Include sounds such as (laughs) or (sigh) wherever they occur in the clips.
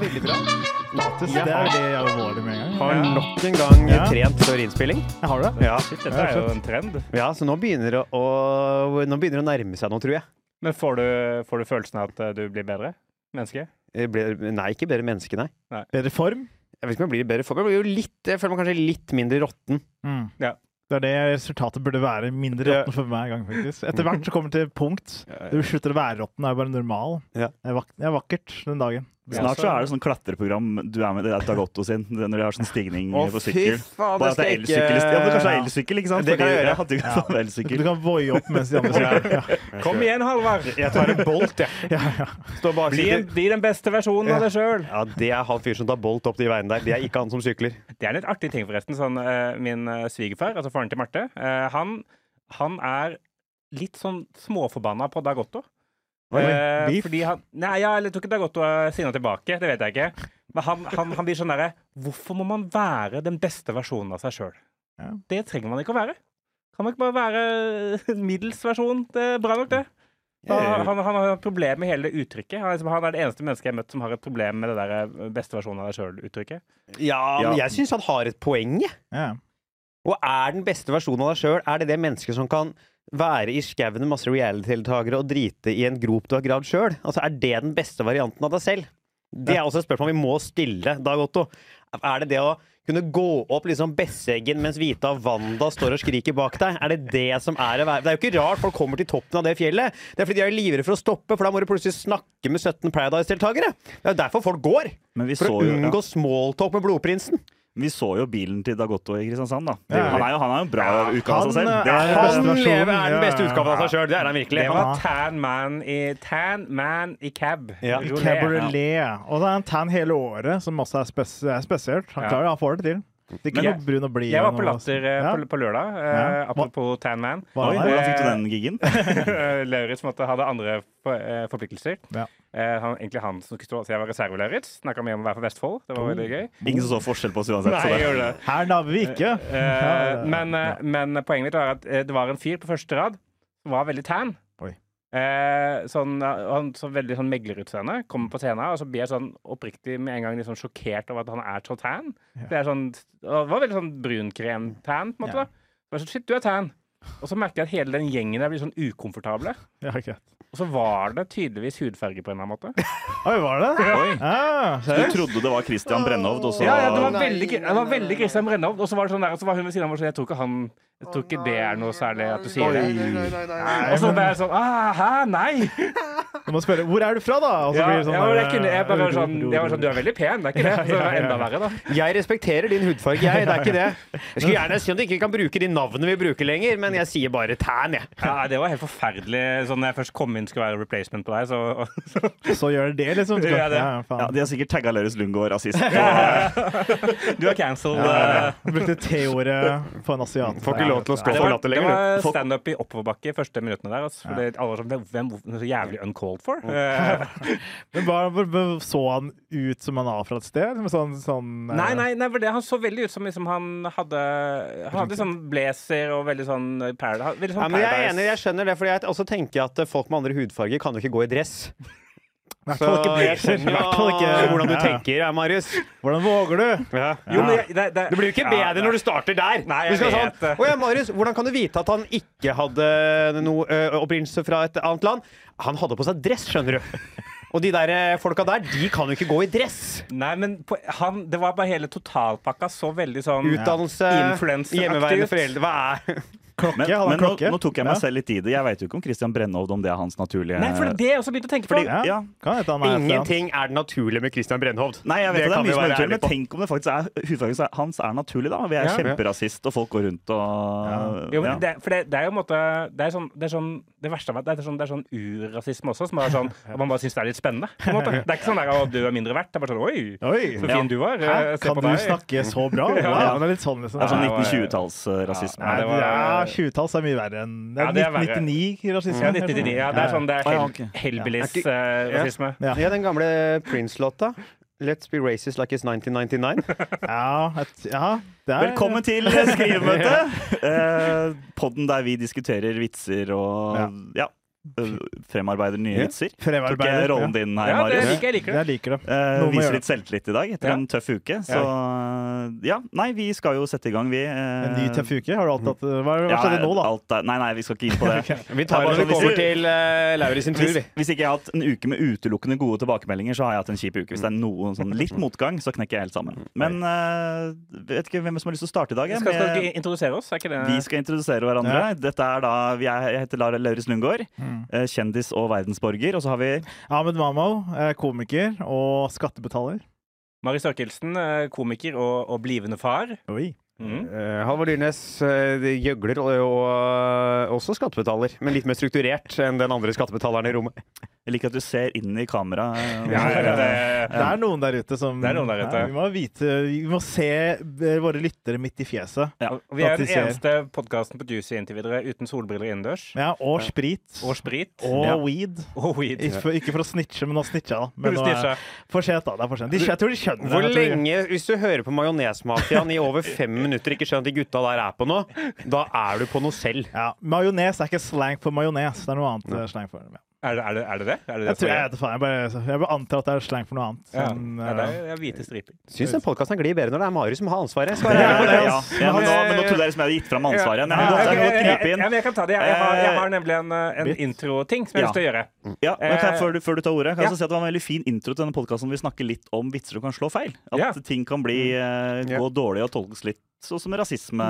veldig bra. Status, det er det jeg alvorlig med en gang. Har nok en gang Ja. trent før innspilling. Jeg har det. Ja. Shit, dette er jo en trend. ja, så nå begynner det å, nå begynner det å nærme seg noe, tror jeg. Men får du, får du følelsen av at eh, du blir bedre menneske? Blir, nei, ikke bedre menneske, nei. Bedre form. Jeg vet ikke om jeg blir bedre form. Jeg blir jo litt, jeg føler meg kanskje litt mindre råtten. Mm. Ja. Det er det resultatet burde være. Mindre råtten for hver gang, faktisk. Etter hvert så kommer det til punkt. Du slutter å være råtten, det er jo bare normal. Det er vakkert den dagen. Snart så er det sånn klatreprogram du er med i Dagotto sin, når de har sånn stigning oh, på sykkel. faen, Bare at det er elsykkel. Ja, men kanskje det er Ja. elsykkel, ikke sant? Det kan jeg Fordi- gjøre. At du kan få Du kan voie opp mens de andre sykler. Ja. Kom igjen, Halvard! Jeg tar en bolt, jeg. Ja, ja. Bli, bli den beste versjonen av deg sjøl. Ja, det er han fyren som tar bolt opp de veiene der. Det er ikke han som sykler. Det er en litt artig ting, forresten. Sånn, eh, min eh, svigerfar, altså faren til Marte, eh, han, han er litt sånn småforbanna på Dag Otto. Oi, Eh, fordi han Nei, ja, eller jeg tror ikke det er godt å si noe tilbake, det vet jeg ikke. Men han, han, han blir sånn derre Hvorfor må man være den beste versjonen av seg sjøl? Ja. Det trenger man ikke å være. Kan man ikke bare være en (laughs) middels versjon? Det er bra nok, det. Han, han, han har et problem med hele det uttrykket. Han er, liksom- han er det eneste mennesket jeg har møtt som har et problem med det der eh, beste versjonen av deg sjøl-uttrykket. Ja, Ja. men jeg syns han har et poeng, jeg. Ja. Og er den beste versjonen av deg sjøl, er det det mennesket som kan være i skauen med masse reality-deltakere og drite i en grop du har gravd sjøl? Altså, er det den beste varianten av deg selv? Det er også et spørsmål vi må stille, Dag Otto. Er det det å kunne gå opp liksom Besseggen mens Vita og Wanda står og skriker bak deg? Er det det som er å være Det er jo ikke rart folk kommer til toppen av det fjellet. Det er fordi de er livredde for å stoppe, for da må du plutselig snakke med 17 Paradise-deltakere. Det er jo derfor folk går. For å jo, ja. unngå smalltalk med blodprinsen. Vi så jo bilen til Dagotto i Kristiansand, da. Ja. Han er jo han er jo en bra utgave av seg selv. Det er, Han lever, er den beste utgaven av seg sjøl. Det er han virkelig. Han var Tan Man i Tan Man i cab. Ja. Roulé. Cabriolet. Og det er en tan hele året, som også er, spes er spesielt. Han klarer han får det til. Det er ikke noe brun og blid. Jeg var på Latter eh, Ja. på, på lørdag, Ja. Uh, apropos Tan Man. Hvordan fikk du den giggen? (laughs) Lauritz måtte hadde andre for, eh, forpliktelser. Ja. Eh, han, egentlig han som skulle stå, så jeg var reserve-Lauritz. Snakka mye om å være fra Vestfold. Det var veldig gøy. Ingen som så forskjell på oss uansett. Nei, så jeg det- gjorde det. Her naver vi ikke. Eh, men, eh, men poenget mitt var at eh, det var en fyr på første rad som var veldig tan. Eh, sånn, han så veldig sånn meglerutseende. Kommer på scenen, og så blir jeg sånn oppriktig med en gang litt sånn sjokkert over at han er så tan. Ja. Det er sånn, det var veldig sånn brunkrem-tan, på en måte. Ja. sånn, Shit, du er tan. Og så merker jeg at hele den gjengen der blir sånn ukomfortable. Ja, greit. Og så var det tydeligvis hudfarge på en eller annen måte. Oi, var det? Oi. Ah, Du trodde det var Christian Brennhovd, og så Ja, ja, det var veldig, det var veldig Christian Brennhovd. Og så var det sånn der, og så var hun ved siden av meg sånn Jeg tror ikke han Jeg tror ikke det er noe særlig at du sier det. Og så ble jeg sånn ah, Hæ? Nei! Du må spørre hvor er du fra, da? Og så blir det sånn ja, men der, jeg, bare var sånn, jeg var sånn Du er veldig pen, det er ikke det? Så det var enda verre, da. Jeg respekterer din hudfarge, jeg. Det er ikke det. Jeg skulle gjerne si at du ikke kan bruke de navnene vi bruker lenger, men jeg sier bare tan, jeg. Ja, Det var helt forferdelig. Sånn når jeg først kom inn skulle være replacement på deg, så, så (laughs) Så gjør det det, liksom. Ja, det. Ja, faen. Ja, De har sikkert tagga Lauritz Lundgaard rasist. (laughs) Du er cancelled. Ja, ja, eh. Brukte T-ordet på en asiat. Ikke lov til å stå Det for det lenger. du. var standup i oppoverbakke første minuttene der. Altså, fordi alle var sånn, hvem, så jævlig uncalled for? Eh, (laughs) Men hvor- så han ut som han var fra et sted? Sånn, sånn eh, Nei, nei, nei, for det, han så veldig ut som liksom, han hadde Han hadde sånn blazer og veldig sånn Paradise. Veldig sånn Ja, men jeg er enig, jeg skjønner det, for jeg også tenker at folk med andre hudfarger kan jo ikke gå i dress. I hvert fall ikke blazer. I hvert fall ikke hvordan du Ja. tenker, ja, Marius. Hvordan våger du? Jo, men jeg, det, det, Det blir jo ikke Ja, bedre når du starter der. Nei, Du jeg skal vet sånn, det. Ja, Marius, hvordan kan du vite at han ikke hadde noe opprinnelse fra et annet land? Han hadde på seg dress, skjønner du. Og de der eh, folka der, de kan jo ikke gå i dress. Nei, men på, han, det var bare hele totalpakka så veldig sånn Utdannelse, hjemmeværende foreldre. Hva er Klokke? Men, men nå, klokke? nå tok jeg meg Ja. selv litt i det. Jeg veit jo ikke om Christian Brennhovd om det er hans naturlige Nei, for det er det jeg også begynte å tenke på. Fordi- Ja. Ja. Kan han er det Ingenting er naturlig med Christian Brennhovd. Nei, jeg vet Det det, er mye som er naturlig, men tenk om det faktisk er hudfargen hans er naturlig, da. Vi er Ja. kjemperasist, og folk går rundt og Jo, men ja. det, for det, det er jo en måte Det er sånn Det, er sånn, det verste av det er sånn, det er sånn urrasisme også, som er sånn at man bare syns det er litt spennende. På en måte. Det er ikke sånn der at du er mindre verdt. Det er bare sånn Oi, Oi! så fin du var. Hæ? Eh, Se Kan på du snakke så bra? Ja. Wow, det er litt sånn, liksom. Det er sånn Ja, det var- 1920-tallsrasisme. Ja, Ja, 20-talls er mye verre enn Det Ja, er det er verre. 1999-rasisme. Ja, 1999. Ja, det er sånn det er Ja, ja, hel, hellbillies-rasisme. Ja. Ja, den gamle Prince-låta. Let's be racist like it's 1999. (laughs) Ja, et, ja er Velkommen til skrivemøte! (laughs) Eh, podden der vi diskuterer vitser og ja. øh, fremarbeider nye Ja. vitser. Tok jeg Fremarbeider. rollen din her, Ja, det Marius? liker jeg. liker det. Jeg liker det. Eh, viser litt selvtillit i dag etter Ja. en tøff uke. Så ja, nei, vi skal jo sette i gang, vi. En ny tøff uke. Har du alltid hatt Hva, hva Ja, skjedde nå, da? alt er, nei, nei, vi skal ikke inn på det. (laughs) Vi tar det når vi kommer til uh, Lauris sin tur, Hvis, vi. hvis ikke jeg har hatt en uke med utelukkende gode tilbakemeldinger, så har jeg hatt en kjip uke. Hvis det er noen sånn litt motgang, så knekker jeg helt sammen. Men uh, vet ikke hvem som har lyst til å starte i dag. jeg, Skal, skal med- introdusere oss? Er ikke det vi skal introdusere hverandre. Dette er da, er, Jeg heter Lauris Lundgaard. Mm. Eh, Kjendis og verdensborger. Og så har vi Ahmed Mammo, eh, komiker og skattebetaler. Mari Størkelsen, eh, komiker og, og blivende far. Oi. Mm. Uh, Halvor Dyrnes uh, gjøgler og, og også skattebetaler, men litt mer strukturert enn den andre skattebetaleren i rommet. Jeg liker at du ser inn i kamera. (laughs) Ja, det, Det er noen der ute som Det er noen der ute. Ja, vi, må vite, vi må se eh, våre lyttere midt i fjeset. Ja. vi er de den eneste podkasten på Juicy inntil videre uten solbriller innendørs. Ja, og sprit. Og sprit. Og Ja. weed. Og weed. Ikke ikke for å snitche, men nå snitcha jeg, da. Men snitche. for sent, da. Det er for sent. De, jeg tror de skjønner Hvor det. Lenge, Hvis du hører på Majonesmafiaen i over fem minutter ikke skjønner at de gutta der er på noe, da er du på noe selv. Ja, Majones er ikke slang for majones. Det er noe annet slang for. Ja. Er det er det? Er det, det? Er det, det Jeg, tror, jeg, vet faen, jeg, bare, jeg bare antar at det er slang for noe annet. ja. Sånn, ja, det eh, er, det er hvite striper. Syns den podkasten glir bedre når det er Marius som har ansvaret. Skal Ja, det Ja, ja, men, nå, men nå trodde jeg liksom jeg hadde gitt fram ansvaret igjen. Ja, Jeg jeg jeg, jeg, jeg, jeg, kan ta det. Jeg, jeg, har, jeg Eh, har nemlig en, eh, en introting som jeg har lyst til å gjøre. Ja, men kan jeg, Eh, før, du, før du tar ordet, kan jeg ja. si at det var en veldig fin intro til denne podkasten vi snakker litt om vitser som kan slå feil. At Ja. ting kan bli, eh, Ja. gå dårlig og tolkes litt sånn som rasisme.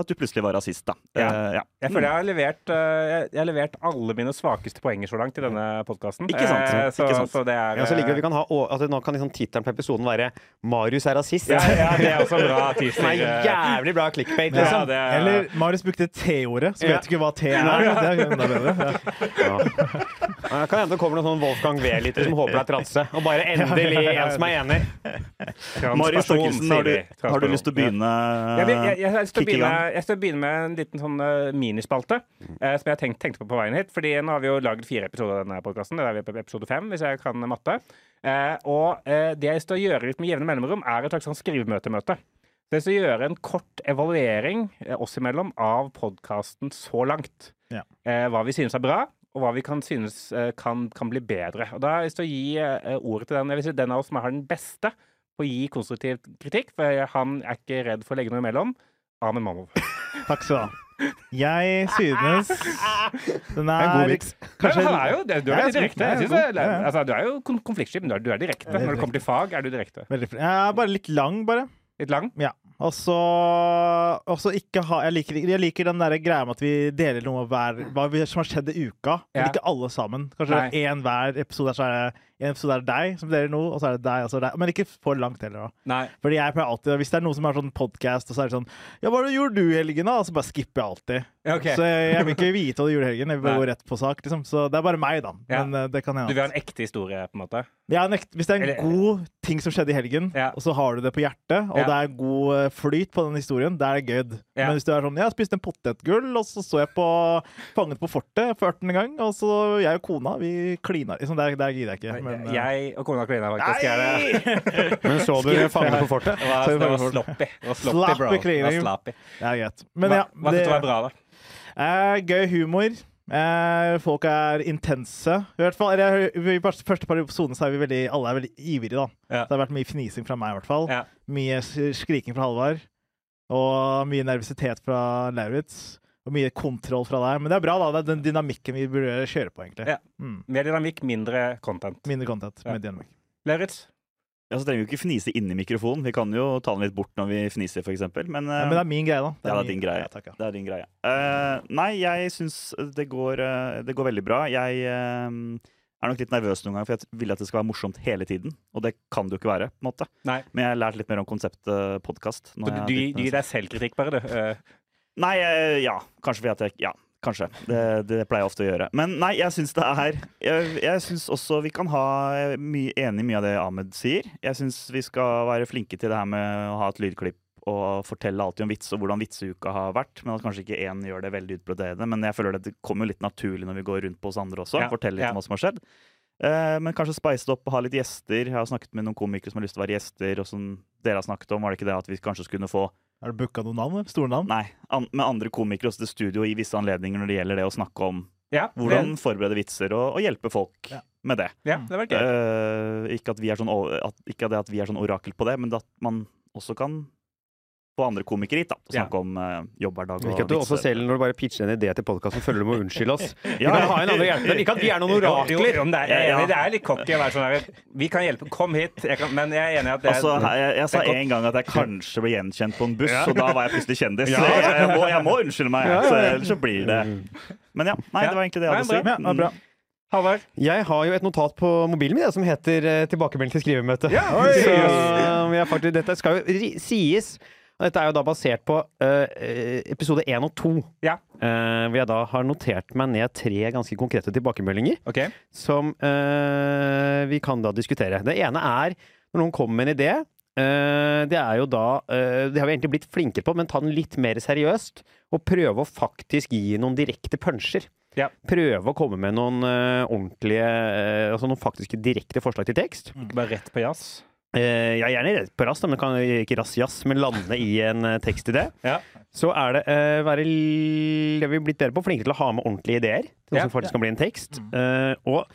At du plutselig var rasist, da. Ja. Uh, ja. Jeg føler jeg har levert, uh, jeg, jeg har levert alle mine svakeste poenger så langt i denne podkasten. Ikke sant, så, ikke sant. så det er Ja, så liker vi vi kan ha, å- at nå kan liksom tittelen på episoden være 'Marius er rasist'. ja, ja, det er også en bra teaser. er eh. jævlig bra clickbait. Ja, Liksom. det er, Eller Marius brukte T-ordet, så Ja. vet du ikke hva T er. Det er enda bedre. Ja. Ja. Ja, kan hende det kommer noen sånn Wolfgang V-lytter som håper det er transe, og bare endelig en som er enig. Marius Thorkildsen, har, du- har du lyst til å begynne? Jeg, jeg, jeg, jeg, gang. begynne, jeg skal begynne med en liten sånn uh, minispalte uh, som jeg tenkt, tenkte på på veien hit. Fordi nå har vi jo lagd fire episoder av denne podkasten. Det er episode fem, hvis jeg kan matte. Eh, og eh, det jeg å gjøre litt med jevne mellomrom, er et slags sånn skrivemøtemøte. Så jeg å gjøre en kort evaluering eh, oss imellom av podkasten så langt. Ja. Eh, hva vi synes er bra, og hva vi kan synes eh, kan, kan bli bedre. Og da har jeg lyst til å gi eh, ordet til den, jeg vil si, den av oss som har den beste på å gi konstruktiv kritikk, for han er ikke redd for å legge noe imellom. Amen, Mamov. Takk skal du ha. Jeg synes den Det er en god er vits. kanskje han er jo, det, du er direkte. Altså, du er jo kon- konfliktsky, men du er, du er direkte. Når det kommer til fag, er du direkte. Jeg er bare litt lang, bare. Litt lang. Ja. Og så ikke ha jeg liker, jeg liker den der greia med at vi deler noe hver Hva som har skjedd i uka. Men Ja. ikke alle sammen. Kanskje Nei. én hver episode. Så er det, en episode er det deg som deler noe, og så er det deg, og så er det deg. Men ikke for langt heller. da. Nei. Fordi jeg pleier alltid, Hvis det er noe som er sånn podkast, og så er det sånn Ja, hva gjorde du i helgen, da? Og så bare skipper jeg alltid. Ja, ok. Så jeg, jeg vil ikke vite hva du gjorde i helgen. Jeg vil bare gå rett på sak. liksom. Så det er bare meg, da. Ja. Men eh, det kan Du vil ha en ekte historie, på en måte? Ja, nekt, hvis det er en Eller- god ting som skjedde i helgen, Ja. og så har du det på hjertet, og det er god eh, flyt på den historien, da er det good. Men hvis du er sånn Jeg spiste en potetgull, og så så jeg på Fanget på fortet for 18. gang, og så jeg og kona, vi klina liksom. det, der gidder jeg ikke. Men, eh, Jeg og kona Klina faktisk Nei! det. (laughs) Men så du Fangene på fortet? (laughs) Det var, det var sloppy. Det var sloppy, Sloppy bro. Det var klining. sloppy. det er greit. Men ja, hva syns du var bra, da? Uh, gøy humor. Uh, folk er intense. I hvert fall, eller, I første par episodene så er vi veldig, alle er veldig ivrige. da. Ja. Så det har vært mye fnising fra meg, i hvert fall. Ja. Mye skriking fra Halvard. Og mye nervøsitet fra Lauritz. Og mye kontroll fra deg. Men det er bra, da. Det er den dynamikken vi burde kjøre på, egentlig. Ja. Mm. Mer dynamikk, mindre content. Mindre content. Ja. Med dynamikk. Lerits? Ja, så trenger vi jo ikke fnise inni mikrofonen. Vi kan jo ta den litt bort når vi fniser, f.eks. Men, Ja, eh, men det er min greie, da. Ja, det er din greie. Ja, takk, ja. Det er din greie. Uh, nei, jeg syns det går, eh, det går veldig bra. Jeg uh, er nok litt nervøs noen ganger, for jeg vil at det skal være morsomt hele tiden. Og det kan det jo ikke være, på en måte. Nei. Men jeg har lært litt mer om konseptet podkast. Du, du, du gir deg selvkritikk, bare, du. Nei, eh, ja. Kanskje fordi at jeg Ja, kanskje. Det, det pleier jeg ofte å gjøre. Men nei, jeg syns det er Jeg, jeg syns også vi kan ha mye, Enig i mye av det Ahmed sier. Jeg syns vi skal være flinke til det her med å ha et lydklipp og fortelle alltid om vits og hvordan vitseuka har vært. Men at kanskje ikke én gjør det veldig utbroderende. Men jeg føler det, det kommer litt naturlig når vi går rundt på oss andre også. Ja, Fortelle litt ja. om hva som har skjedd. Eh, men kanskje spice det opp og ha litt gjester. Jeg har snakket med noen komikere som har lyst til å være gjester. Og som dere har snakket om, var det ikke det at vi kanskje skulle få Har du booka noen navn? eller? Store navn? Nei, an med andre komikere også til studio i visse anledninger når det gjelder det å snakke om Ja, Hvordan forberede vitser og, og hjelpe folk Ja. med det. Ja, det var gøy. Uh, ikke, at vi er sånn, at, ikke det at vi er sånn orakel på det, men at man også kan få andre komikere hit da, og å Ja. snakke om uh, jobbhverdag og. Ikke at du også selv, når du bare pitcher en idé til podkasten, føler du må unnskylde oss. (laughs) Vi kan ha en annen hjelp Men Ikke at vi er noen orakler. jo, jo, det, er, jeg er enig, det er litt cocky å være sånn her Vi kan hjelpe, kom hit. Jeg kan, men jeg er enig i at det er Altså, jeg, jeg sa en gang at jeg kanskje ble gjenkjent på en buss, Ja. og da var jeg plutselig kjendis. (laughs) Ja. Så jeg, jeg, må, jeg må unnskylde meg, Ja, ja, så, ellers så blir det Men ja, nei, det var egentlig det jeg hadde å si. Ja. Halvard. Jeg har jo et notat på mobilen min som heter eh, 'Tilbakemelding til skrivemøte'. Ja, (laughs) Så jeg faktisk, dette skal jo sies. Dette er jo da basert på eh, eh, episode én og to. Ja. Eh, hvor jeg da har notert meg ned tre ganske konkrete tilbakemeldinger okay. som vi kan da diskutere. Det ene er når noen kommer med en idé. det er jo da Det har vi egentlig blitt flinkere på, men ta den litt mer seriøst. Og prøve å faktisk gi noen direkte punsjer. Ja. Prøve å komme med noen ordentlige Altså noen faktiske direkte forslag til tekst. Bare rett på jazz. Eh, er gjerne redd på rass, men kan ikke rass jazz, men lande i en uh, tekstidé. Ja. Så er det uh, være Det vi blitt bedre på, flinkere til å ha med ordentlige ideer. Til noe Ja. som faktisk kan bli en tekst. Eh, og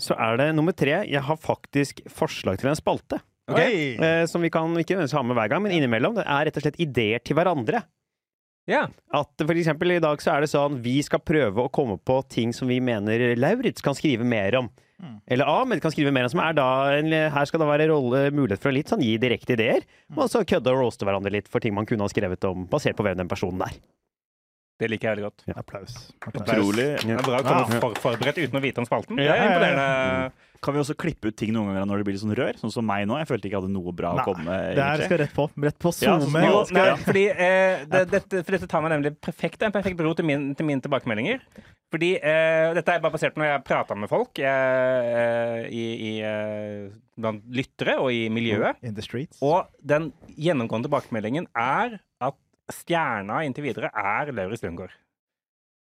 så er det nummer tre. Jeg har faktisk forslag til en spalte. Okay. Eh, som vi kan ikke nødvendigvis ha med hver gang, men innimellom. Det er rett og slett ideer til hverandre. Ja. At for eksempel i dag så er det sånn vi skal prøve å komme på ting som vi mener Lauritz kan skrive mer om. Mm. Eller Ahmed kan skrive mer enn som er da en, Her skal det være rolle, mulighet for å litt sånn gi direkte ideer. Og så kødde og roaste hverandre litt for ting man kunne ha skrevet om, basert på hvem den personen er. Det liker jeg veldig godt. Applaus. Applaus. Utrolig. Det er bra å komme for, forberedt uten å vite om spalten. Det er Ja, ja, ja. imponerende. Kan vi også klippe ut ting noen ganger når det blir litt sånn rør? Sånn som meg nå. Jeg følte ikke jeg hadde noe bra Nei, å komme med. Det her skal rett på. Rett på SoMe. Ja, nei, fordi, eh, det, dette, for dette tar meg nemlig perfekt, en perfekt bro til, min, til mine tilbakemeldinger. Fordi eh, dette er bare basert på når jeg har prata med folk eh, eh, i, i, eh, blant lyttere og i miljøet. In the streets. Og den gjennomgående tilbakemeldingen er at stjerna inntil videre er Lauritz Lundgaard.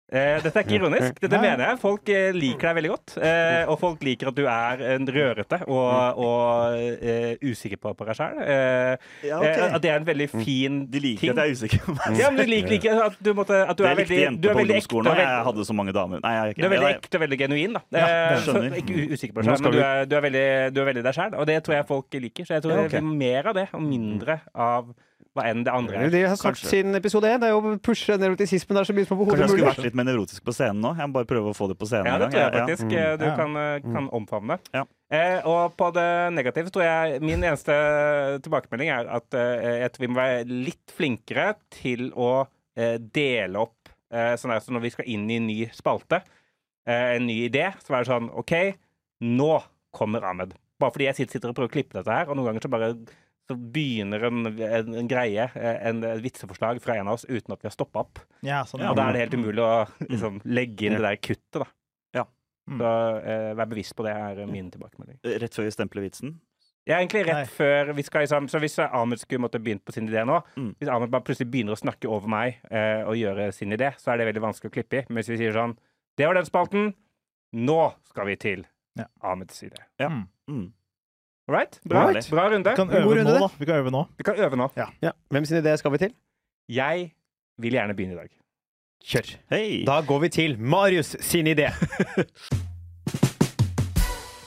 Eh, dette er ikke ironisk. Dette Nei. mener jeg. Folk eh, liker deg veldig godt. Eh, og folk liker at du er en rørete og, og eh, usikker på, på deg sjøl. Eh, Ja, okay. at det er en veldig fin De liker ting. at jeg er usikker på meg. Ja, men de liker ikke at du, måtte, at du er veldig, du er veldig ekte. og og Jeg veldig- hadde så mange damer. Nei, jeg er ikke Du er veldig ekte og veldig genuin, da. Ja, Eh, det så, ikke usikker på deg sjøl, men du er, du er veldig, du er veldig deg sjøl. Og det tror jeg folk liker. Så jeg tror Ja, det ok. blir mer av det, og mindre av hva enn det andre Det er De har sagt Kanskje. siden episode én. Det er jo å pushe nevrotisismen der så mye som Kanskje jeg skulle vært litt mer nevrotisk på scenen nå? Jeg må bare prøve å få det på scenen Ja, det tror jeg Ja, ja. faktisk Mm. eh, du kan, eh, kan omfavne. Ja. Eh, og på det negative tror jeg min eneste tilbakemelding er at eh, jeg tror vi må være litt flinkere til å eh, dele opp eh, sånn der, så når vi skal inn i en ny spalte, eh, en ny idé, så er det sånn OK, nå kommer Ahmed. Bare fordi jeg sitter, sitter og prøver å klippe dette her, og noen ganger så bare så begynner en, en, en greie, en, et vitseforslag fra en av oss, uten at vi har stoppa opp. Ja, sånn, Og da er det helt umulig å liksom, legge inn det der kuttet, da. Ja. Mm. Så eh, vær bevisst på det, er min tilbakemelding. Rett før vi stempler vitsen. Er egentlig rett Nei. før vi skal liksom, Så hvis Ahmed skulle måtte begynt på sin idé nå Mm. Hvis Ahmed bare plutselig begynner å snakke over meg eh, og gjøre sin idé, så er det veldig vanskelig å klippe i. Men hvis vi sier sånn Det var den spalten. Nå skal vi til Ja. Ahmeds idé. Ja. Mm. Right? Bra, Right. bra runde. Vi kan øve runde, nå, da. Vi kan øve nå. Vi kan øve nå. Ja. Hvem sin idé skal vi til? Jeg vil gjerne begynne i dag. Kjør. Hey. Da går vi til Marius sin idé. (laughs)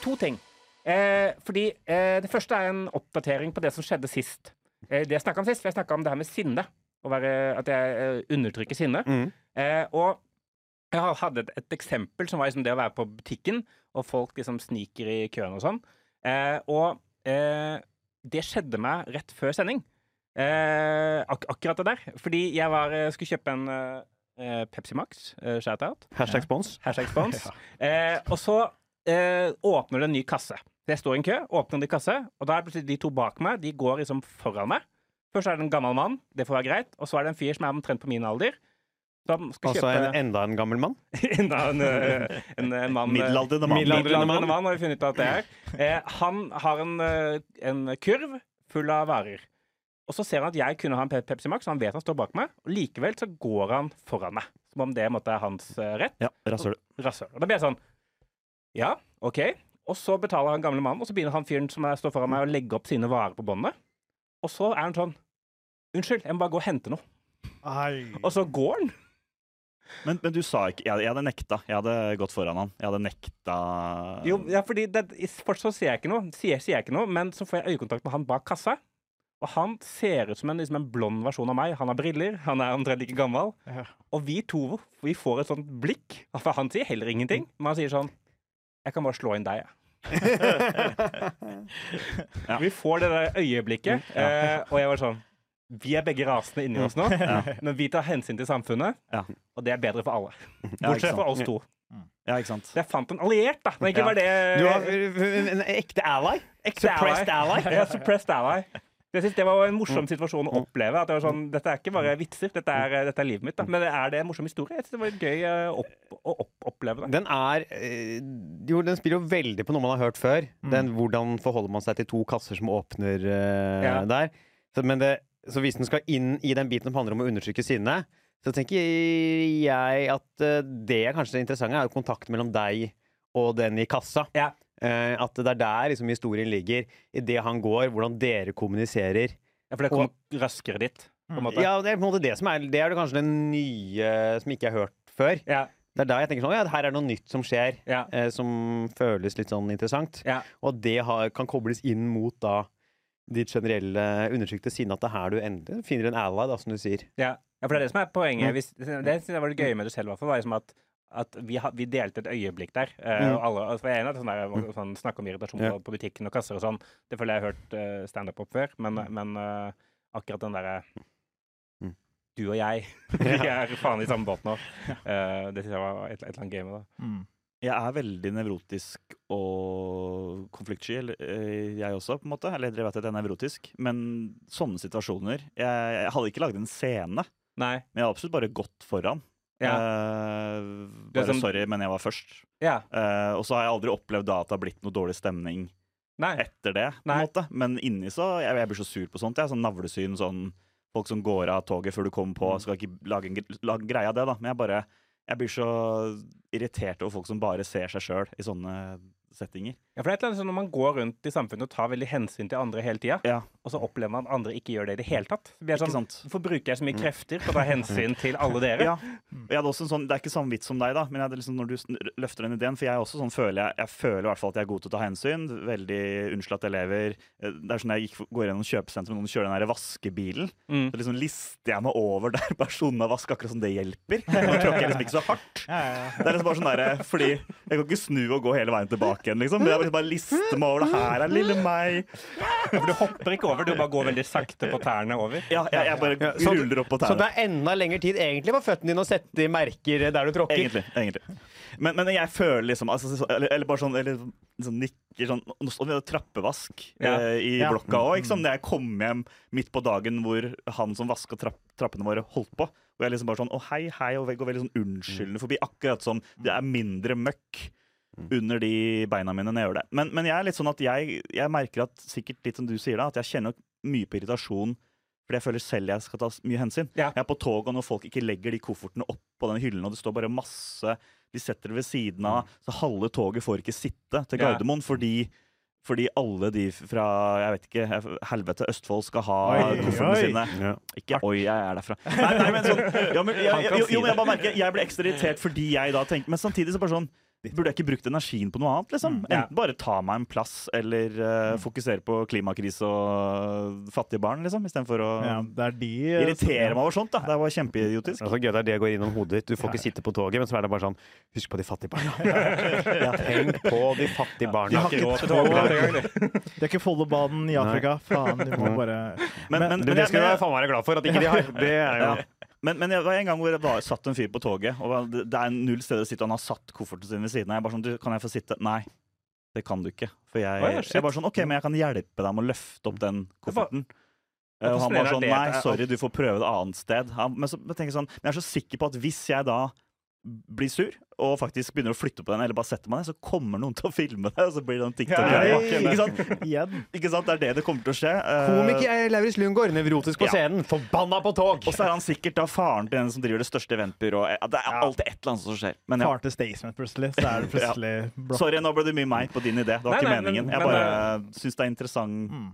To ting. Eh, fordi eh, Det første er en oppdatering på det som skjedde sist. Eh, det jeg snakka om sist, for jeg snakka om det her med sinne. Å være, at jeg eh, undertrykker sinne. Mm. Eh, og jeg hadde et, et eksempel som var liksom det å være på butikken, og folk liksom sniker i køen og sånn. Eh, og eh, det skjedde meg rett før sending. Eh, ak akkurat det der. Fordi jeg var, skulle kjøpe en eh, Pepsi Max, shout-out. Hashtag spons. (laughs) Hashtag spons. (laughs) eh, og så eh, åpner det en ny kasse. Jeg står i en kø, åpner ny kasse, og da er plutselig de to bak meg. De går liksom foran meg. Først er det en gammel mann, det får være greit. Og så er det en fyr som er omtrent på min alder. Som skal Altså kjøpe en, enda en gammel mann. (laughs) Enda en, eh, en, en mann Middelaldrende mann. Middelaldrende mann. mann har vi funnet ut at det er. Eh, han har en, eh, en kurv full av varer. Og så ser han at jeg kunne ha en Pe- Pepsi Max, så han vet han står bak meg. Og likevel så går han foran meg. Som om det måtte er hans eh, rett. Ja, rasshøl. Rasshøl. Og da blir jeg sånn Ja, OK. Og så betaler han gamle mannen, og så begynner han fyren som står foran meg, å legge opp sine varer på båndet. Og så er han sånn Unnskyld, jeg må bare gå og hente noe. Ai. Og så går han. Men, men du sa ikke jeg, jeg hadde nekta. Jeg hadde gått foran han. Jeg hadde nekta Jo, ja, fordi det, fortsatt så sier jeg ikke noe, sier, sier jeg ikke noe, men så får jeg øyekontakt med han bak kassa. Og han ser ut som en, liksom en blond versjon av meg. Han har briller, han er omtrent like gammel. Ja. Og vi to vi får et sånt blikk. For han sier heller ingenting, men han sier sånn Jeg kan bare slå inn deg, jeg. Ja. (laughs) Vi får det der øyeblikket, eh, og jeg var sånn Vi er begge rasende inni oss nå, (laughs) men vi tar hensyn til samfunnet, Ja. og det er bedre for alle. Bortsett fra oss to. Ja, ikke sant. Jeg fant en alliert, da. Men ikke Ja. var det Du har en ekte ally? Ekte Suppressed ally? Ja, suppressed ally. Jeg synes Det var en Mm. morsom situasjon å oppleve. At det var sånn, Dette er ikke bare vitser, dette er, dette er livet mitt. Da. Men er det en morsom historie? Jeg synes det var gøy å, opp, å opp, oppleve det. Den er Jo, den spiller jo veldig på noe man har hørt før. Mm. Den, hvordan forholder man seg til to kasser som åpner uh, Ja. der. Så, men det, så hvis den skal inn i den biten som handler om å undertrykke sinne, så tenker jeg at eh, det er kanskje det interessante, er kontakt kontakten mellom deg og den i kassa. Ja. Eh, at det er der liksom historien ligger. I det han går, hvordan dere kommuniserer. Ja, for det kommer raskere dit. Ja, det er det som er Det er kanskje det nye som ikke er hørt før. Ja, Det er da jeg tenker sånn Ja, her er noe nytt som skjer, ja, eh, som føles litt sånn interessant. ja. Og det har, kan kobles inn mot da ditt generelle undertrykte sinne. At det er her du endelig finner en ally, da, som du sier. ja. ja, for det er det som er poenget. Mm. Hvis, det jeg var det gøye med det selv, var liksom at at vi, ha, vi delte et øyeblikk der. Uh, Mm. og alle, for jeg er enig at sånn, der, sånn, snakke om irritasjon Ja. på, på butikken og kasser og sånn. Det føler jeg har hørt uh, standup opp før. Men, Mm. men uh, akkurat den derre Mm. Du og jeg, vi (laughs) (laughs) er faen i samme båt nå. Uh, det syns jeg var et, et eller annet med det. Mm. Jeg er veldig nevrotisk og konfliktsky, eh, jeg også, på en måte. Eller jeg vet at jeg er nevrotisk. Men sånne situasjoner Jeg, jeg hadde ikke laget en scene, Nei. men jeg hadde absolutt bare gått foran. Ja. Uh, bare som... sorry, men jeg var først. Ja. Uh, og så har jeg aldri opplevd da at det har blitt noe dårlig stemning Nei. etter det. på en måte. Men inni så Jeg, jeg blir så sur på sånt. Jeg Sånn navlesyn, sånn folk som går av toget før du kommer på. Skal ikke lage en lage en greie av det, da. Men jeg bare Jeg blir så irritert over folk som bare ser seg sjøl i sånne settinger. Ja, for det er et eller annet sånn Når man går rundt i samfunnet og tar veldig hensyn til andre hele tida, Ja, og så opplever man at andre ikke gjør det i det hele tatt, så blir det ikke sånn sant? Hvorfor bruker jeg så mye krefter på å ta hensyn til alle (laughs) dere? Ja. Jeg hadde også en sånn, Det er ikke samme vits som deg, da, men jeg liksom, når du løfter den ideen For jeg også sånn føler jeg, jeg føler i hvert fall at jeg er god til å ta hensyn. Veldig unnskyld at jeg lever. Eh, Det er sånn jeg gikk, går gjennom kjøpesenteret og noen kjører den der vaskebilen. Mm. Så liksom lister jeg meg over der personen har vasket, akkurat som det hjelper. Nå tråkker jeg liksom ikke så hardt. Ja, ja, ja. Det er liksom bare sånn der, fordi Jeg kan ikke snu og gå hele veien tilbake igjen, liksom. Liksom bare lister meg over det. Her er lille meg. For du hopper ikke over, du bare går veldig sakte på tærne over. Ja, jeg, jeg bare Ja, så- ruller opp på tærne. Så det er enda lengre tid egentlig på føttene dine å sette i merker der du tråkker. Egentlig. egentlig. Men, men jeg føler liksom altså, eller, eller bare sånn eller, sånn nikker sånn Nå står vi og trappevask Ja. eh, i Ja. blokka òg. Når jeg kom hjem midt på dagen hvor han som vaska trapp, trappene våre, holdt på. Og jeg liksom bare sånn Å, hei, hei, og går veldig sånn unnskyldende forbi. Akkurat som det er mindre møkk under de beina mine når jeg gjør det. Men, men jeg er litt sånn at jeg, jeg merker at sikkert litt som du sier da, at jeg kjenner mye på irritasjon. Fordi jeg føler selv jeg skal ta mye hensyn. Ja. Jeg er på tog, og når folk ikke legger de koffertene opp på den hyllen, og det står bare masse De setter det ved siden av, så halve toget får ikke sitte til Ja. Fordi fordi alle de fra jeg vet ikke, helvete Østfold skal ha Oi, koffertene oi. sine. Ja. Ikke oi, jeg er derfra. Nei, nei, men sånn, ja, men, jeg, kan jo, men jeg bare merker Jeg ble ekstra irritert fordi jeg da tenker Men samtidig så bare sånn Burde jeg ikke brukt energien på noe annet? liksom? ja. Enten bare ta meg en plass, eller eh, fokusere på klimakrise og fattige barn, liksom, istedenfor å Ja, det er de eh, irritere meg over sånt. da Det var kjempeidiotisk. Det er det går innom hodet ditt. Du får ikke sitte på toget, men så er det bare sånn Husk på de fattige barna. (laughs) ja, Tenk på de fattige De barna. har ikke råd til toget. Det er ikke Follobanen i Afrika. Faen, du må bare Men, men, Det, men, det skal du faen være glad for at ikke de har. (laughs) Det er jo Ja. Men, men det var en gang hvor det var, satt en fyr på toget, og det, det er null steder å sitte, han har satt kofferten sin ved siden av. Jeg bare sånn, du, kan jeg få sitte? Nei, det kan du ikke. For jeg, oh, jeg bare sånn, ok, men jeg kan hjelpe deg med å løfte opp den kofferten. Og han bare sånn, nei, sorry, du får prøve et annet sted. Han, men så jeg tenker jeg sånn, men jeg er så sikker på at hvis jeg da blir sur, og faktisk begynner å flytte på den, eller bare setter meg ned, så kommer noen til å filme det, og så blir det en tiktok Ja, ja, ja. ikke, sant? Ikke sant? Det er det det kommer til å skje. Eh, Komiker Lauritz Lundgaard, nevrotisk på Ja. scenen. Forbanna på tog! Og så er han sikkert da faren til den som driver det største eventbyrået. Det er alltid et eller annet som skjer. Men ja. Far til Staysman plutselig, så er det (laughs) plutselig ja. Sorry, nå ble det mye meg på din idé. Det var Nei, ikke nei, men- meningen. Jeg men, bare syns det er interessant Mm.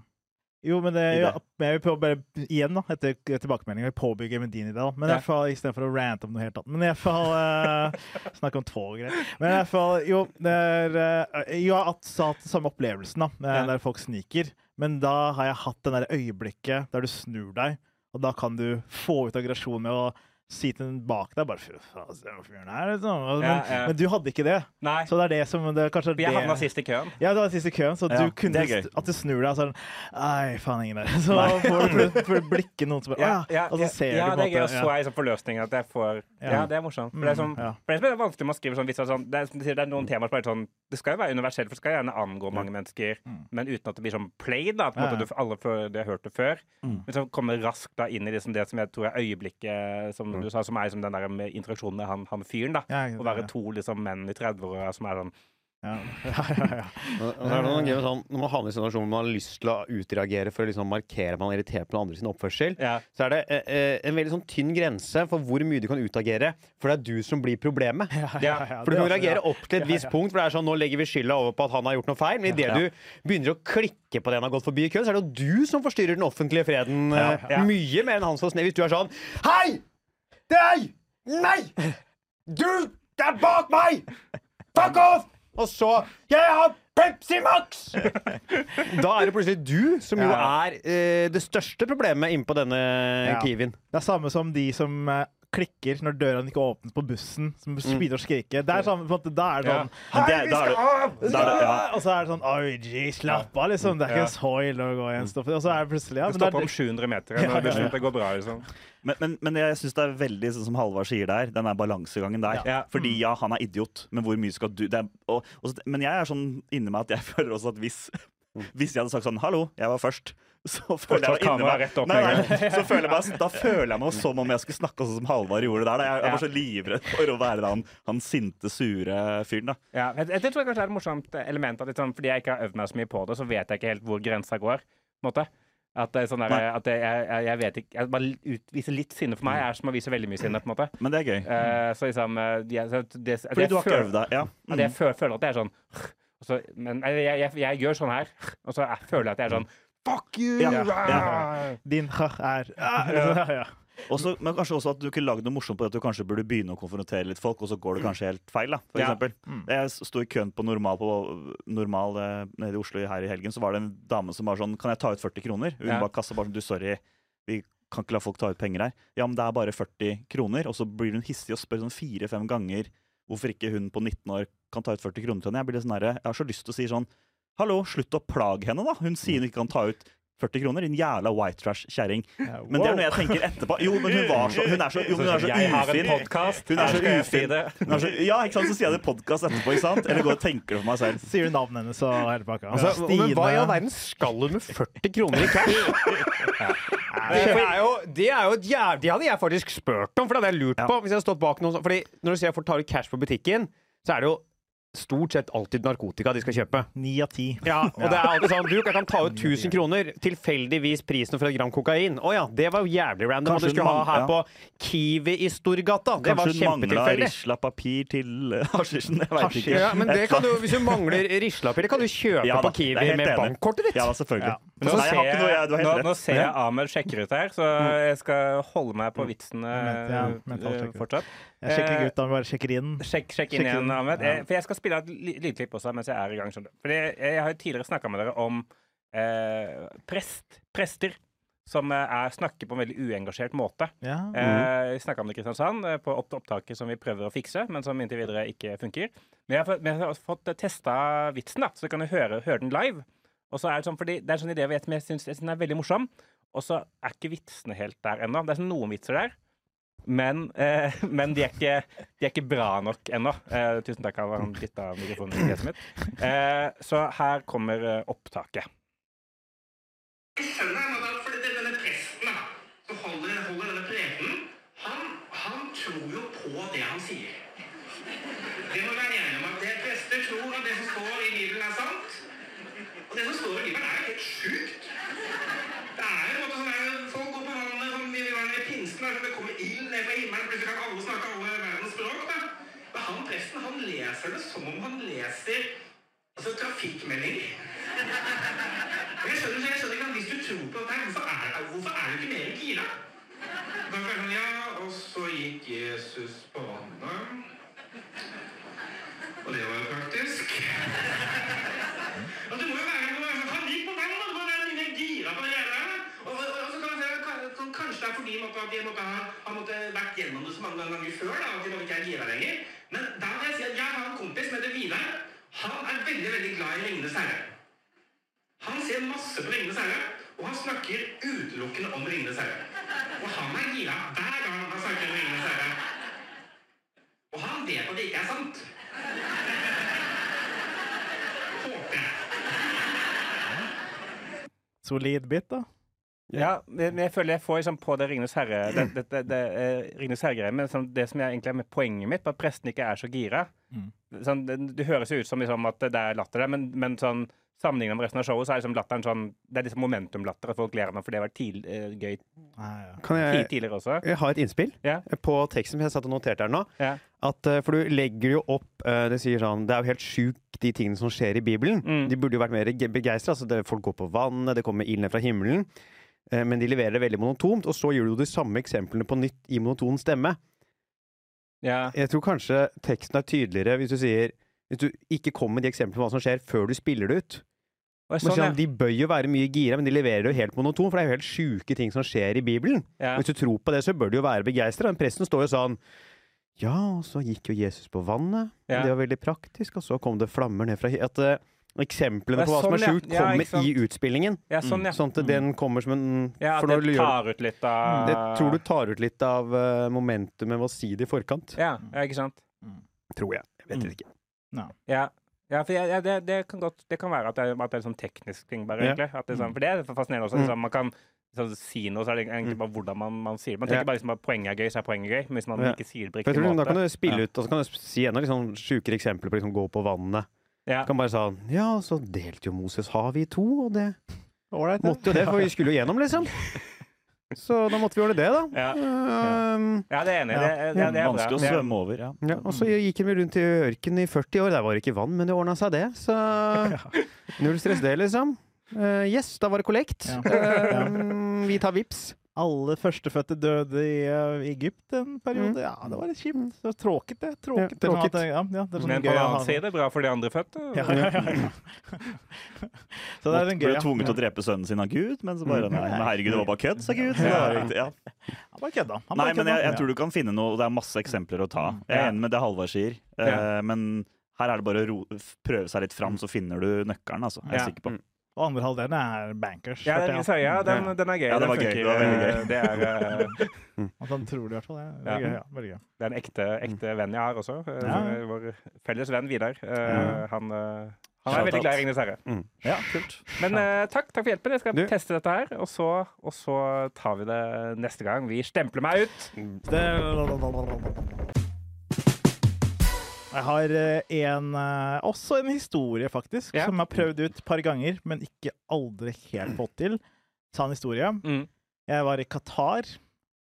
Jo, men det, ja, jeg vil prøve bare igjen, da, etter tilbakemeldinga, påbygge med din idé. da. Men i Ja. fall, istedenfor å rante om noe helt annet. Men i hvert fall uh, (laughs) Snakke om tog og greier. Men i hvert fall, jo, det er eh, jeg har hatt samme opplevelsen, da, med Ja. der folk sniker. Men da har jeg hatt det der øyeblikket der du snur deg, og da kan du få ut aggresjon med å si til den bak deg bare Fy faen, den fyren her, liksom. Men, Ja, ja. men du hadde ikke det. Nei, Så det er det som det kanskje vi er det havna sist i køen. ja, du var sist i køen, så Ja, du kunne. At du snur deg og sånn Nei, faen, ingen der. (laughs) Så får du får du blikket noen som bare Ja, ja, Og så ser ja, du på det er gøy. en så er liksom forløsningen at jeg får Ja. Ja, det er morsomt. For det er, sånn, Mm, for det er som vanskelig å skrive sånn, hvis det er sånn det er, det er noen temaer som er sånn Det skal jo være universelt, for det skal gjerne angå mange mennesker, Mm. men uten at det blir sånn play, da. På en måte du, alle har hørt det før. Mm. Men så kommer raskt da inn i liksom det som jeg tror er øyeblikket, som Mm. du sa, som er liksom den der med interaksjonen med han, han fyren, da. Ja, Å være to liksom menn i 30-åra som er sånn ja. (laughs) Ja, ja, ja. Er med sånn, Når man havner i situasjonen hvor man har lyst til å utreagere for å liksom markere at man er irritert på den andre sin oppførsel, Ja. så er det eh, eh, en veldig sånn tynn grense for hvor mye du kan utagere. For det er du som blir problemet. Ja, Ja, ja, For du kan er reagere opp til et visst ja. punkt, for det er sånn, nå legger vi skylda over på at han har gjort noe feil. Men idet Ja. du begynner å klikke på det han har gått forbi i køen, så er det jo du som forstyrrer den offentlige freden eh, Ja. mye mer enn han som snev. Hvis du er sånn Hei! Deg! Nei! Du er bak meg! Fuck off! Og så Jeg har Pepsi Max! (laughs) Da er det plutselig du som jo Ja. er eh, det største problemet innpå denne Ja. Kiwien. Det er samme som de som eh, klikker når døra ikke åpnes på bussen, som begynner å skrike. Det er sånn, på en måte, da er det sånn ja. Hei, vi skal det ja. Og så er det sånn gee, slapp av, liksom. Det er Ja. ikke så ille å gå igjen. en stopp. Og så er det plutselig ja, Det men det stopper er, om 700 meter. Ja, (laughs) ja, ja. det går bra, liksom. Men, men, men jeg syns det er veldig sånn som Halvard sier der, den der balansegangen der. Ja. Fordi ja, han er idiot, men hvor mye skal du det er, og, og, Men jeg er sånn inni meg at jeg (laughs) føler også at hvis Hvis jeg hadde sagt sånn 'hallo, jeg var først', så føler jeg meg nei, nei, så føler jeg meg, Da føler jeg meg som om jeg skulle snakke sånn som Halvard gjorde der. Da. Jeg, jeg var så livredd for å være han, han sinte, sure fyren. da Ja, jeg, jeg tror kanskje det er et morsomt element at liksom, fordi jeg ikke har øvd meg så mye på det, så vet jeg ikke helt hvor grensa går. på en måte. At, det er sånn der, at jeg, jeg, jeg vet ikke jeg Bare utvise litt sinne for meg er som å vise veldig mye sinne. på en måte. Men det er gøy. Uh, så liksom eh, jeg, så det, Fordi jeg du har ikke øvd deg. Ja. At jeg føler, føler at det er sånn så, Men jeg, jeg, jeg, jeg gjør sånn her, (laughs) og så jeg føler jeg at jeg er sånn Fuck you! Ja, ja. din ha (laughs) er ah, ja, (laughs) ja. Også, men kanskje også at du ikke lagde noe morsomt på det at du kanskje burde begynne å konfrontere litt folk, og så går det kanskje helt feil. da, for Ja. Mm. Jeg sto i køen på normal, på normal eh, nede i Oslo her i helgen, så var det en dame som var sånn Kan jeg ta ut 40 kroner? Hun Ja. bare kassa bare sånn Du, sorry, vi kan ikke la folk ta ut penger her. Ja, men det er bare 40 kroner. Og så blir hun hissig og spør sånn fire-fem ganger hvorfor ikke hun på 19 år kan ta ut 40 kroner til henne. Jeg blir sånn der, Jeg har så lyst til å si sånn Hallo, slutt å plage henne, da. Hun sier hun ikke kan ta ut 40 kroner. Din jævla white trash-kjerring. Men det er noe jeg tenker etterpå. Jo, men hun var så Hun er så, jo, hun er så jeg har en ufin. podkast, Hun er så ufin. Hun er så, ja, ikke sant? Så sier jeg det i podkast etterpå, ikke sant? Eller går og tenker det for meg selv. Sier du navnet hennes og hele pakka? Altså, men hva i all verden skal hun med 40 kroner i cash? Det er jo, det er jo et jævlig De hadde jeg faktisk spurt om, for det hadde jeg lurt på. Hvis jeg hadde stått bak noen sånn- Fordi når du sier jeg får ta ut cash på butikken, så er det jo stort sett alltid narkotika de skal kjøpe. Ni av ti. Ja, og det er alltid sånn Du jeg kan ta ut 1000 kroner, tilfeldigvis prisen for et gram kokain. Å ja, det var jo jævlig random. Og du skulle ha her ja. på Kiwi i Storgata. Det var Kanskje hun mangla kjempetilfeldig. Risla-papir til eh, (laughs) hasjisjen. Jeg veit ikke. Ja, men det kan du, hvis du mangler rislapir, det kan du kjøpe Ja da, på Kiwi med bankkortet ditt. Ja, selvfølgelig. Ja. Nå Nei, jeg har ikke noe, jeg, du har nå, helt nå rett. ser jeg Ahmed sjekker ut her, så jeg skal holde meg på vitsene Ment- ja, eh, fortsatt. Jeg sjekker ikke ut, da bare sjekker inn. Sjekk, sjekk inn igjen. Ahmed. Ja. Eh, For jeg skal spille et li- lydklipp også mens jeg er i gang. Fordi jeg, har tidligere snakka med dere om eh, prest, prester som eh, er, snakker på en veldig uengasjert måte. Ja. Eh, vi snakka om det i Kristiansand, eh, på opp opptaket som vi prøver å fikse, men som inntil videre ikke funker. Men jeg har fått, jeg har fått testa vitsen, da, så kan du høre, høre den live. Og så er det sånn, fordi det er en sånn idé som jeg syns den er veldig morsom, og så er ikke vitsene helt der ennå. Det er sånn noen vitser der. Men, eh, (laughs) men de, er ikke, de er ikke bra nok ennå. Eh, tusen takk, jeg han bytta mikrofonen i fjeset mitt. Eh, så her kommer opptaket. Jeg skjønner han at fordi det- denne presten da, som holder, holder denne prekenen, han, han tror jo på det han sier. Det må vi være enige om at det prester tror at det som står i Bibelen er sant. Og det som står i Bibelen er jo helt sjukt. Det er jo på en måte sånn der, folk går på vannet, som vi var i pinsen, der, så det kommer ild ned fra himmelen, plutselig kan alle snakke alle verdens språk. Da. Men han han leser det som om han leser altså, trafikkmeldinger. Jeg skjønner, jeg skjønner ikke hvis du tror på dette, hvorfor er, hvorfor er du ikke mer gira? Da jeg sånn, ja, og så gikk Jesus på vannet. Og det var jo praktisk. Og det må jo være, noe må han gikk på vannet, man er mye gira på det. Og, og, og så kan man se, kanskje det er fordi måtte, de måtte ha, han måtte vært gjennom det så mange ganger før, da, at de ikke er gira lenger. Men da vil jeg si at jeg har en kompis som heter Vidar. Han er veldig, veldig glad i Ringenes herre. Han ser masse på Ringenes herre, og han snakker utelukkende om Ringenes herre. Og han er gira hver gang han snakker om Ringenes herre. Og han vet at det ikke er sant. Håper jeg. Solid bit, da. Ja, men jeg føler jeg får liksom på det Ringenes herre det, det, det, det, eh, Ringenes herre-greia, men sånn, det som jeg egentlig er med poenget mitt, på at presten ikke er så gira Mm. sånn, det, det høres jo ut som liksom, at det er latter der, men, men sånn Sammenlignet med resten av showet, så er liksom latteren sånn Det er liksom momentumlatter, at folk ler av meg, for det har vært tidl- eh, gøy Kan jeg, tidligere også. jeg har et innspill Ja. på teksten som jeg satt og noterte her nå. Ja. At, eh, for du legger jo opp uh, Det sier sånn Det er jo helt sjukt, de tingene som skjer i Bibelen. Mm. De burde jo vært mer begeistra. Altså, folk går på vannet, det kommer ild ned fra himmelen. Eh, men de leverer det veldig monotont. Og så gjør du de samme eksemplene på nytt i monoton stemme. Ja. Jeg tror kanskje teksten er tydeligere hvis du sier Hvis du ikke kommer med de eksemplene på hva som skjer, før du spiller det ut. Sånn, sånn, ja. De bør jo være mye gira, men de leverer det jo helt monotont. For det er jo helt sjuke ting som skjer i Bibelen. Ja. Hvis du tror på det, så bør du jo være begeistra. Men presten står jo sånn Ja, og så gikk jo Jesus på vannet. Ja. Det var veldig praktisk. Og så kom det flammer ned fra At eh, eksemplene på hva som sånn, er ja. sjukt, Ja, kommer ja, i utspillingen. ja, sånn, ja. Sånn at den kommer som en ja for at det tar ut litt av Det tror du tar ut litt av uh, momentumet med å si det i forkant. Ja, ja ikke sant? Tror jeg. Jeg vet Mm. ikke. Ja. Ja, for jeg, ja, det, det, kan godt, det kan være at det, er- at det er en sånn teknisk ting, bare. Ja. egentlig. At det er sånn, for det er fascinerende også. Mm. Liksom, man kan liksom, si noe, så er det egentlig bare hvordan man, man sier det. Man Ja. tenker bare liksom, at poenget er gøy, så er poenget gøy. Men hvis man Ja. ikke sier det på riktig måte da kan du spille Ja. ut, og så kan du si enda de sånn sjukere eksempler på liksom gå på vannet. Ja. Kan bare sånn Ja, så delte jo Moses havet i to, og det Ålreit, måtte jo det, for vi skulle jo gjennom, liksom. (laughs) Så da måtte vi gjøre det, da. Ja. uh, ja, det er enig. Ja. Det, det, det, er bra. Vanskelig å svømme over, ja. ja, og så gikk vi rundt i ørkenen i 40 år. Der var det ikke vann, men det ordna seg, det. Så null stress, det, liksom. Uh, yes, da var det kollekt. Ja. Um, vi tar vips. Alle førstefødte døde i uh, Egypt en periode. Ja, det var litt kjipt. Så tråkigt, det. Tråkigt. Ja, tråkigt. Det er sånn at, ja, ja, det sånn Men på den annen side, bra for de andre fødte. Ja, ja, ja, ja. (laughs) Så det er en gøy Ble tvunget til å drepe sønnen sin av Gud, men så bare Nei, men herregud, det var bare kødd, sa Gud. Så det var riktig, ja. Han bare kødda. Han Nei, men jeg, jeg tror du kan finne noe Det er masse eksempler å ta. Jeg er Ja. enig med det Halvard sier, uh, men her er det bare å ro, prøve seg litt fram, så finner du nøkkelen, altså. Jeg er Ja. sikker på. Og andre halvdelen er bankers. Ja, den, jeg. så, ja den, den er gøy. Ja, det Den var gøy. Det var veldig gøy. Eh, Det er, uh, (laughs) (laughs) At han tror det, i hvert fall. Ja. Ja. Gøy. Ja, veldig gøy. det er en ekte, ekte venn jeg har også. Eh, Ja. Vår felles venn Vidar. Uh. Han, uh, han er veldig glad i Ringenes herre. Ja, kult. Men eh, takk, takk for hjelpen. Jeg skal Du- teste dette her, og så, og så tar vi det neste gang. Vi stempler meg ut. Jeg har eh, en, eh, også en historie, faktisk, Ja. som jeg har prøvd ut et par ganger, men ikke aldri helt fått til. Sann historie. Mm. Jeg var i Qatar.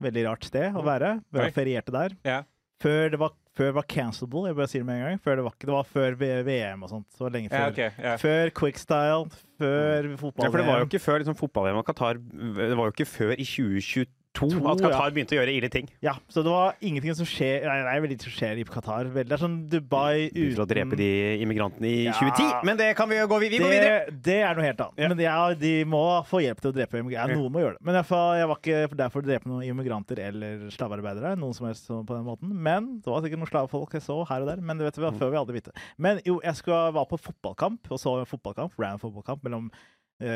Veldig rart sted å være. Vi Jeg ferierte der. Ja. Før det var, før det var cancelable, jeg bare sier det med en gang. Før det, var, det var før VM og sånt. Så lenge før. Ja, okay, Ja. Før quickstyle, før fotball Ja, for det var jo ikke før liksom, fotball-VM og Qatar Det var jo ikke før i 2022 at Qatar begynte å gjøre ille ting. Ja, så det var ingenting som skjer Nei, det er veldig som skjer i Qatar. Det er sånn Dubai Ut Begynte å drepe de immigrantene i Ja. 2010. Men det kan vi jo gå, vi, vi går videre. det, det er noe helt annet. Ja. Men ja, de må få hjelp til å drepe immigranter. Ja, noen må gjøre det. Men jeg, jeg var ikke der for å drepe noen immigranter eller slavearbeidere. Noen som helst på den måten. Men det var sikkert noen slavefolk jeg så her og der. Men det vet vi, før vi aldri vite. Men jo, jeg skulle, var på fotballkamp, og så en fotballkamp, ran fotballkamp mellom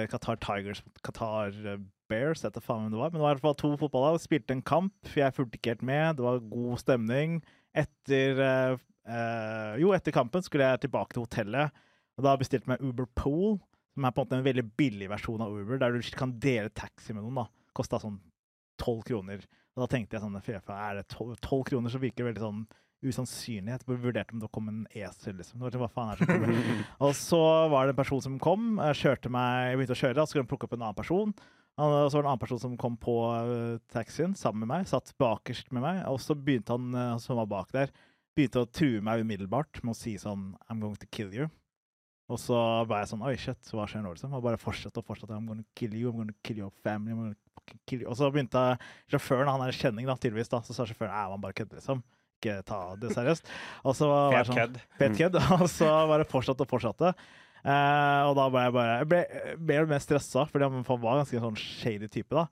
Qatar Tigers mot Qatar eh, Bears. Vet faen hvem det var. Men det var i hvert fall to fotballag. Spilte en kamp. Jeg fulgte ikke helt med. Det var god stemning. Etter eh, eh, Jo, etter kampen skulle jeg tilbake til hotellet. Og da bestilte jeg meg Uber Pool, som er på en måte en veldig billig versjon av Uber, der du kan dele taxi med noen. da. Kosta sånn tolv kroner. Og da tenkte jeg sånn fy faen, Er det tolv kroner, så virker veldig sånn usannsynlig. Jeg vurderte om det kom en esel, liksom. Hva faen er det som? (laughs) Og så var det en person som kom, eh, kjørte meg, jeg begynte å kjøre, og så skulle han plukke opp en annen person. Og så var det en annen person som kom på eh, taxien sammen med meg, satt bakerst med meg, og så begynte han eh, som var bak der, begynte å true meg umiddelbart med å si sånn I'm going to kill you. Og så var jeg sånn Oi, shit, hva skjer nå, liksom? Og bare fortsatte og fortsatte. I'm gonna kill you, I'm gonna kill your family. I'm gonna kill you. Og så begynte sjåføren, han er kjenning, da, tydeligvis, da, så sa sjåføren Æ, man bare kødder, liksom. Ikke ta det seriøst. Og så var det sånn. Fet kødd. (laughs) Og så bare fortsatte og fortsatte. Uh, og da ble jeg bare Jeg ble mer og mer stressa, fordi han var ganske sånn shady type, da.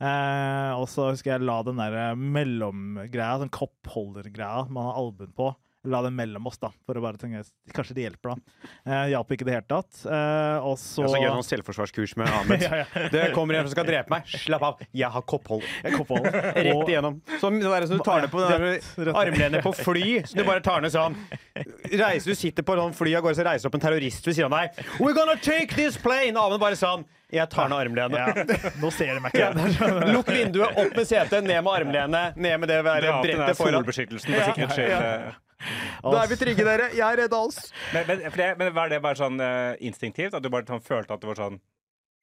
Uh, og så husker jeg la den der mellomgreia, sånn koppholdergreia man har albuen på, la dem mellom oss, da, for å bare tenke Kanskje det hjelper, da. Eh, Hjalp ikke i det hele tatt. Eh, og så Jeg skal gjøre noen selvforsvarskurs med Ahmed. (laughs) ja, ja. Det kommer en som skal drepe meg. Slapp av, jeg har kopphold. Kopphold. (laughs) Rett igjennom. Som det der som du tar ned på armlenet på fly. Så du bare tar ned sånn. Reiser, du sitter på sånn fly av gårde, så reiser opp en terrorist ved siden av deg. We're gonna take this plane! Ahmed bare sånn. Jeg tar ned armlenet. Ja. Nå ser de meg ikke. Lukk vinduet, opp med setet, ned med armlenet, ned med det der Dra opp den brettet foran. solbeskyttelsen for sikkerhets skyld. Da er vi trygge, dere. Jeg er redd oss. Men, men, det, men var det bare sånn uh, instinktivt? At du bare sånn, følte at det var sånn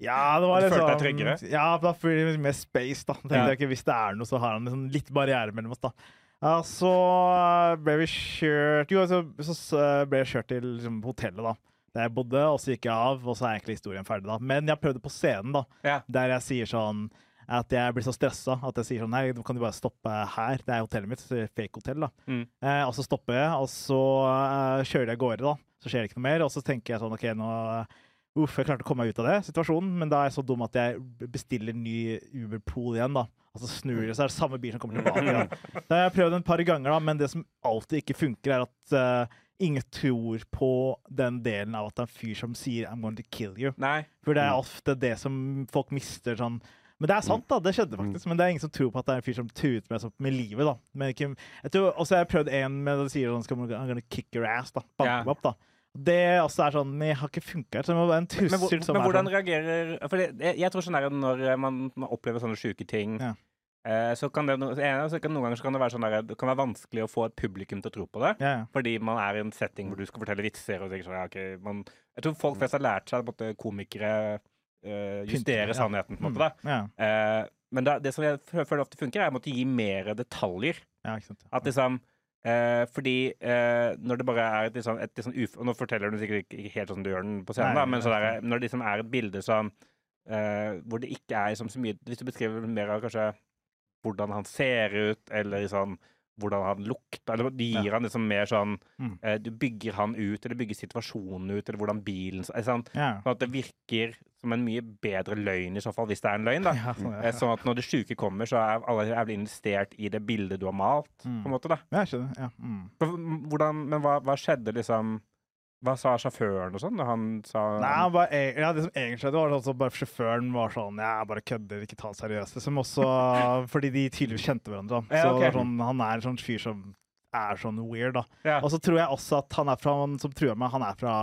Ja, det var Du følte deg sånn- tryggere? Ja, da blir det mer space, da. Tenkte Ja. jeg ikke, Hvis det er noe, så har han liksom litt barriere mellom oss, da. Ja, så eh, ble vi kjørt Jo, så, så ble jeg kjørt til liksom, hotellet, da. Der jeg bodde, og så gikk jeg av, og så er egentlig historien ferdig, da. Men jeg prøvde på scenen, da. Ja. Der jeg sier sånn at jeg blir så stressa at jeg sier sånn Nei, nå kan du bare stoppe her. Det er hotellet mitt. Fake hotell, da. Mm. Eh, og så stopper jeg, og så eh, kjører jeg av gårde, da. Så skjer det ikke noe mer. Og så tenker jeg sånn OK, nå Uff, jeg klarte å komme meg ut av det, situasjonen, men da er jeg så dum at jeg bestiller ny Uber-pool igjen, da. Og så snur det, så er det samme bil som kommer tilbake. Da. Det har jeg prøvd en par ganger, da, men det som alltid ikke funker, er at eh, ingen tror på den delen av at det er en fyr som sier 'I'm going to kill you'. Nei. For det er ofte det som folk mister sånn Men det er sant, da. Det skjedde faktisk. Men det er ingen som tror på at det er en fyr som truet med, sånn med livet, da. Men ikke, jeg tror, også har jeg prøvd en med det sier sånn skal man, gonna kick your ass, da. Banke yeah. opp, da. Det også er sånn Det har ikke funka. Så det Men, som men er hvordan sånn reagerer For det, jeg, jeg tror sånn der når man, man opplever sånne sjuke ting Ja. eh, så kan det, så kan, Noen ganger så kan det være sånn der, det kan være vanskelig å få et publikum til å tro på det. ja, ja. Fordi man er i en setting hvor du skal fortelle vitser. Og tenker sånn, ja, ok, man, jeg tror folk flest har lært seg at komikere eh, justere ja. sannheten. på en måte da. Ja, Eh, men da, det som jeg føler ofte funker, er å måtte gi mer detaljer. ja, ikke sant. At liksom eh, fordi eh, når det bare er et, liksom, et liksom uf... Og nå forteller du sikkert ikke helt sånn du gjør den på scenen, Nei, da, men så der, når det liksom er et bilde som eh, Hvor det ikke er liksom, så mye Hvis du beskriver mer av kanskje hvordan han ser ut, eller liksom hvordan han lukter Eller de gir Ja. han liksom mer sånn Mm. eh, Du bygger han ut, eller bygger situasjonen ut, eller hvordan bilen sant? Ja. Sånn at det virker som en mye bedre løgn, i så fall, hvis det er en løgn. da (laughs) Ja, sånn, Eh, Sånn at når det sjuke kommer, så er alle jævlig investert i det bildet du har malt. Mm. på en måte da ja, jeg skjønner. Ja. Mm. Hvordan, Men hva, hva skjedde, liksom Hva sa sjåføren og sånn, han sa Nei, han bare, ja, det som egentlig skjedde, var altså bare sjåføren var sånn Jeg bare kødder, ikke ta det seriøst. Som også (laughs) Fordi de tydeligvis kjente hverandre. da. Så ja, okay. sånn, han er en sånn fyr som er sånn weird, da. Ja. Og så tror jeg også at han er fra han som truer meg, han er fra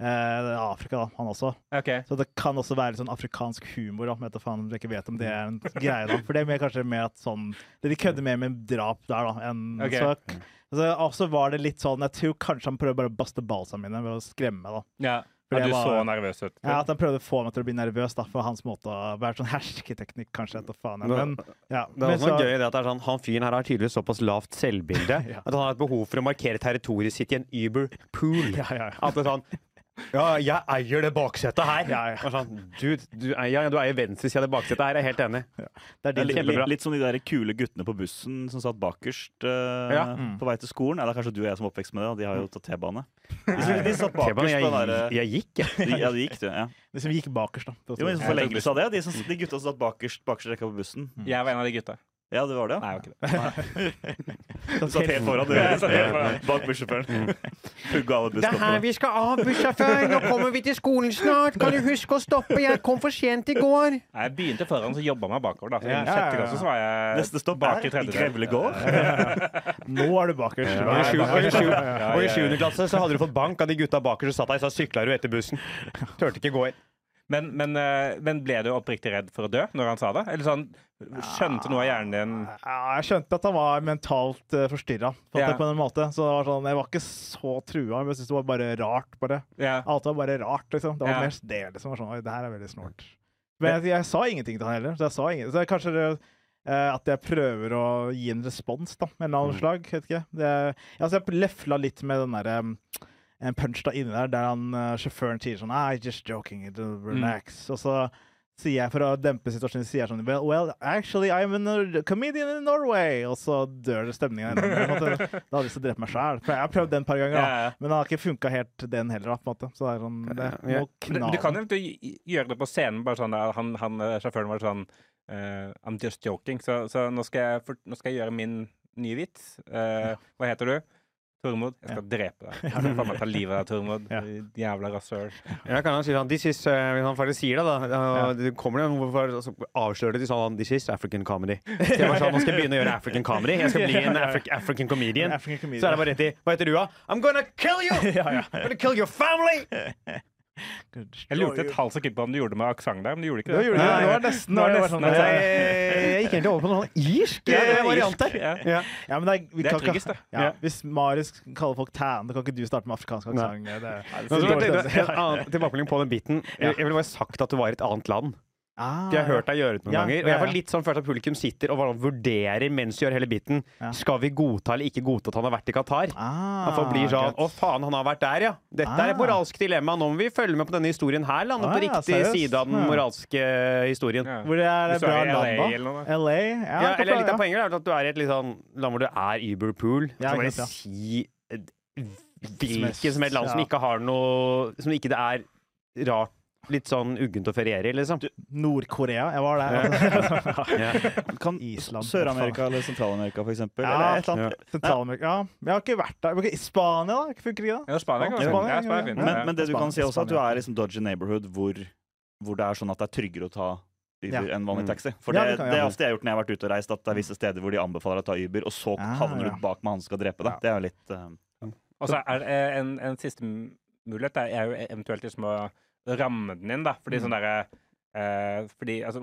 eh, Afrika, da, han også. Okay. Så det kan også være sånn afrikansk humor, da. Vet faen om dere ikke vet om det er en greie, da. For det er mer, kanskje mer at sånn Det de kødder mer med drap der, da. Enn, okay. så, så også var det litt sånn Jeg tror kanskje han prøver bare å baste ballsa mine ved å skremme, da. Ja. At Ja, du var, så nervøs ut. Ja, At han prøvde å få meg til å bli nervøs, da, for hans måte å være sånn hersketeknikk, kanskje. Etter faen. Men, ja. Det er også så- gøy det at det er sånn, Han fyren her har tydeligvis såpass lavt selvbilde (laughs) Ja. at han har et behov for å markere territoriet sitt i en Uber-pool. Ja, ja, ja. At det er sånn Ja, jeg eier det baksetet her! Ja, ja. Sånn, du, du, eier, du eier venstresida av det baksetet her, jeg er helt enig. Det er Det er litt, litt, litt som de der kule guttene på bussen som satt bakerst uh, Ja. Mm. på vei til skolen. Eller kanskje du og jeg som oppvekst med det, og de har jo tatt T-bane. De, de satt bakerst på den derre jeg, jeg gikk, jeg. de, Ja, de gikk, du. Ja. De som gikk bakerst, da. Jo, men forlengelse av det, de, som, de gutta som satt bakerst, bakerst rekka på bussen. Jeg var en av de gutta. Ja, det var det. Nei, jeg var ikke det. Du satt helt foran, foran. (laughs) Bak bussjåføren. Pugga alle busstoppene. vi skal av, bussjåfør! Nå kommer vi til skolen snart! Kan du huske å stoppe? Jeg kom for sent i går! Nei, Jeg begynte foran, så jobba meg bakover. da Så I Ja, sjette ja, ja. klasse så var jeg Neste stopp bak i er tredje. Grevlegård. Nå er du bakerst. Og i og og sjuende klasse så hadde du fått bank av de gutta bakerst som satt der, så sykla du etter bussen. Turte ikke gå inn. Men, men, eh, men ble du oppriktig redd for å dø når han sa det? Eller sånn, Skjønte noe av hjernen din Ja, jeg skjønte at han var mentalt uh, forstyrra Ja. på en måte. Så det var sånn, jeg var ikke så trua, men jeg syntes det var bare rart. bare. Ja. Alt var bare rart, liksom. Det var Ja. mer det liksom. var Sånn, det her er veldig snort. Men jeg, jeg sa ingenting til han heller. Så jeg sa ingen, så kanskje det, eh, at jeg prøver å gi en respons, da, med en Mm. annen slag. Vet ikke. Det, altså, jeg lefla litt med den derre en punch da inni der der han, eh, sjåføren sier sånn ah, just joking, it'll relax. Og så sier jeg, for å dempe situasjonen, sier jeg sånn well, well, actually, I'm a comedian in Norway. Og så dør det stemninga ennå. (laughs) Da hadde jeg lyst til å drepe meg sjæl. For jeg har prøvd den et par ganger, da. Men det har ikke funka helt, den heller. da, på en måte. Så det er sånn, det Ja. må Men Du, kan jo gjøre det på scenen. bare sånn der, Han, han eh, sjåføren var sånn uh, I'm just joking. Så, så nå, skal jeg, for, nå skal jeg gjøre min nye vits. Uh, hva heter du? Tormod. Jeg skal drepe deg. (laughs) Jeg skal faen meg ta livet av deg, Tormod. Ja. Jævla rasshøl. Jeg kan jo si sånn, this is, uh, Hvis han faktisk sier det, da Ja. uh, Det kommer jo hvorfor altså, avslører det til sånn This is African comedy. (laughs) Så jeg sånn, Nå skal jeg begynne å gjøre African comedy. Jeg skal bli en (laughs) Afri African comedian. African comedian. Så er det bare rett i Hva heter du, da? I'm gonna kill you! ja, ja. I'm gonna kill your family! Jeg lurte et halvt sekund på om du gjorde det med aksent der, men du gjorde ikke Det gjorde. Nei, Det var nesten. det var det var nesten, sånn. Jeg, jeg gikk egentlig over på noen irsk Ja, det er variant der. ja. Ja. Ja, det er, vi Det er kan tryggest, det. Ja, hvis Marius kaller folk tan, da kan ikke du starte med afrikansk aksent. (laughs) Tilbakemelding på den biten. Jeg jeg ville bare sagt at du var i et annet land. Ah, de har hørt deg gjøre det noen Ja, ganger. Og jeg var litt sånn først at publikum sitter og vurderer mens du gjør hele biten. Ja. Skal vi godta eller ikke godta at han har vært i Qatar? Ah, Han får bli sånn. Å, faen, han har vært der, ja. Dette er et Ah. moralsk dilemma. Nå må vi følge med på denne historien her. Lande Ah, på riktig seriøst? side av den moralske eh, historien. Ja. Hvor er det bra i LA land, da? LA? Ja, Ja, eller Litt av poenget er at du er i et litt sånn land hvor du er Uberpool. Ja, så bare ikke si eh, hvilket som helst land som ikke har noe Som ikke det er rart Litt sånn uggent å feriere i, liksom. Nord-Korea. Jeg var der. (laughs) Ja. Kan Island. Sør-Amerika eller Sentral-Amerika, for eksempel? Ja. Eller et eller annet. Sentral-Amerika. Ja. Men jeg har ikke vært der. Spania, da? Funker ikke det? Ja, Spania kan Ja, være fint. Spania, Ja, Spania ja, Men, men det du kan si også, at du er i sånn dodgy neighborhood hvor, hvor det er sånn at det er tryggere å ta Uber Ja. enn vanlig Mm. taxi. For Ja, det, det er ofte jeg har gjort når jeg har vært ute og reist, at det er visse steder hvor de anbefaler å ta Uber, og så Ah, havner ja. du bak med han som skal drepe deg. Det er jo litt uh, Og så er det en, en siste mulighet er jo eventuelt liksom å ramme den inn, da. Fordi Mm. sånn derre eh, fordi altså,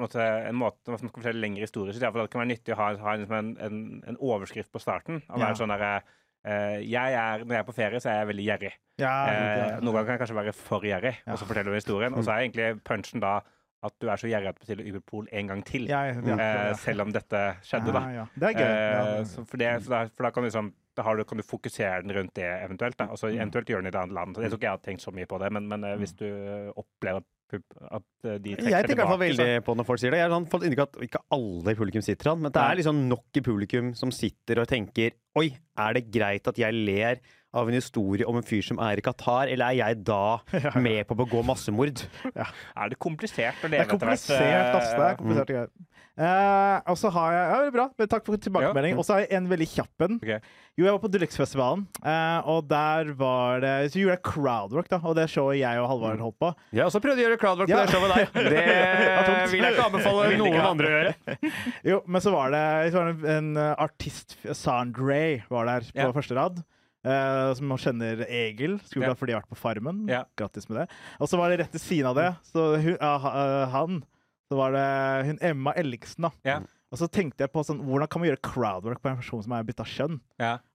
en måte, man skal fortelle lengre historier, så det kan være nyttig å ha, ha liksom en, en, en overskrift på starten. Å Ja. være sånn derre eh, jeg er, Når jeg er på ferie, så er jeg veldig gjerrig. Ja, Eh, noen ganger kan jeg kanskje være for gjerrig, Ja. og så forteller du historien. Og så er egentlig punchen da at du er så gjerrig at du bestiller Uberpol en gang til. ja, ja, ja, eh, selv om dette skjedde, da. Ja, ja. Det er gøy. Så for, det, for da kan du liksom da har du, kan du fokusere den rundt det eventuelt. Da. Altså, så eventuelt gjøre den i et annet land. Jeg tror ikke jeg har tenkt så mye på det, men, men eh, hvis du opplever at at eh, de trekker Jeg tenker i hvert fall så- veldig på når folk sier det. Jeg har sånn fått inntrykk at ikke alle i publikum sitter sånn, men det er liksom nok i publikum som sitter og tenker Oi, er det greit at jeg ler av en historie om en fyr som er i Qatar, eller er jeg da (laughs) med på å begå massemord? Er det komplisert å Det leve er komplisert, etter ass. Det er komplisert greier. Uh, og så har jeg Ja, bra. Men Takk for tilbakemelding. Og så har jeg en veldig kjapp en. Okay. Jo, jeg var på Deluxe-festivalen, eh, og der var det Så gjorde jeg crowdwork, da. Og det showet jeg og Halvard holdt på. Jeg så også jeg å gjøre crowdwork på Ja. det showet der. (laughs) Det vil jeg ikke anbefale noen andre å gjøre. (laughs) Jo, men så var det, så var det en, en artist, Sandre var der på Ja. første rad. Eh, som kjenner Egil. Skulle yeah. fordi de har vært på Farmen. Yeah. Grattis med det. Og så var det rett ved siden av det, så hun, uh, ha- han Så var det hun Emma Ellingsen, da. Yeah. Og så tenkte jeg på sånn, hvordan kan man gjøre crowdwork på en person som er bytta kjønn?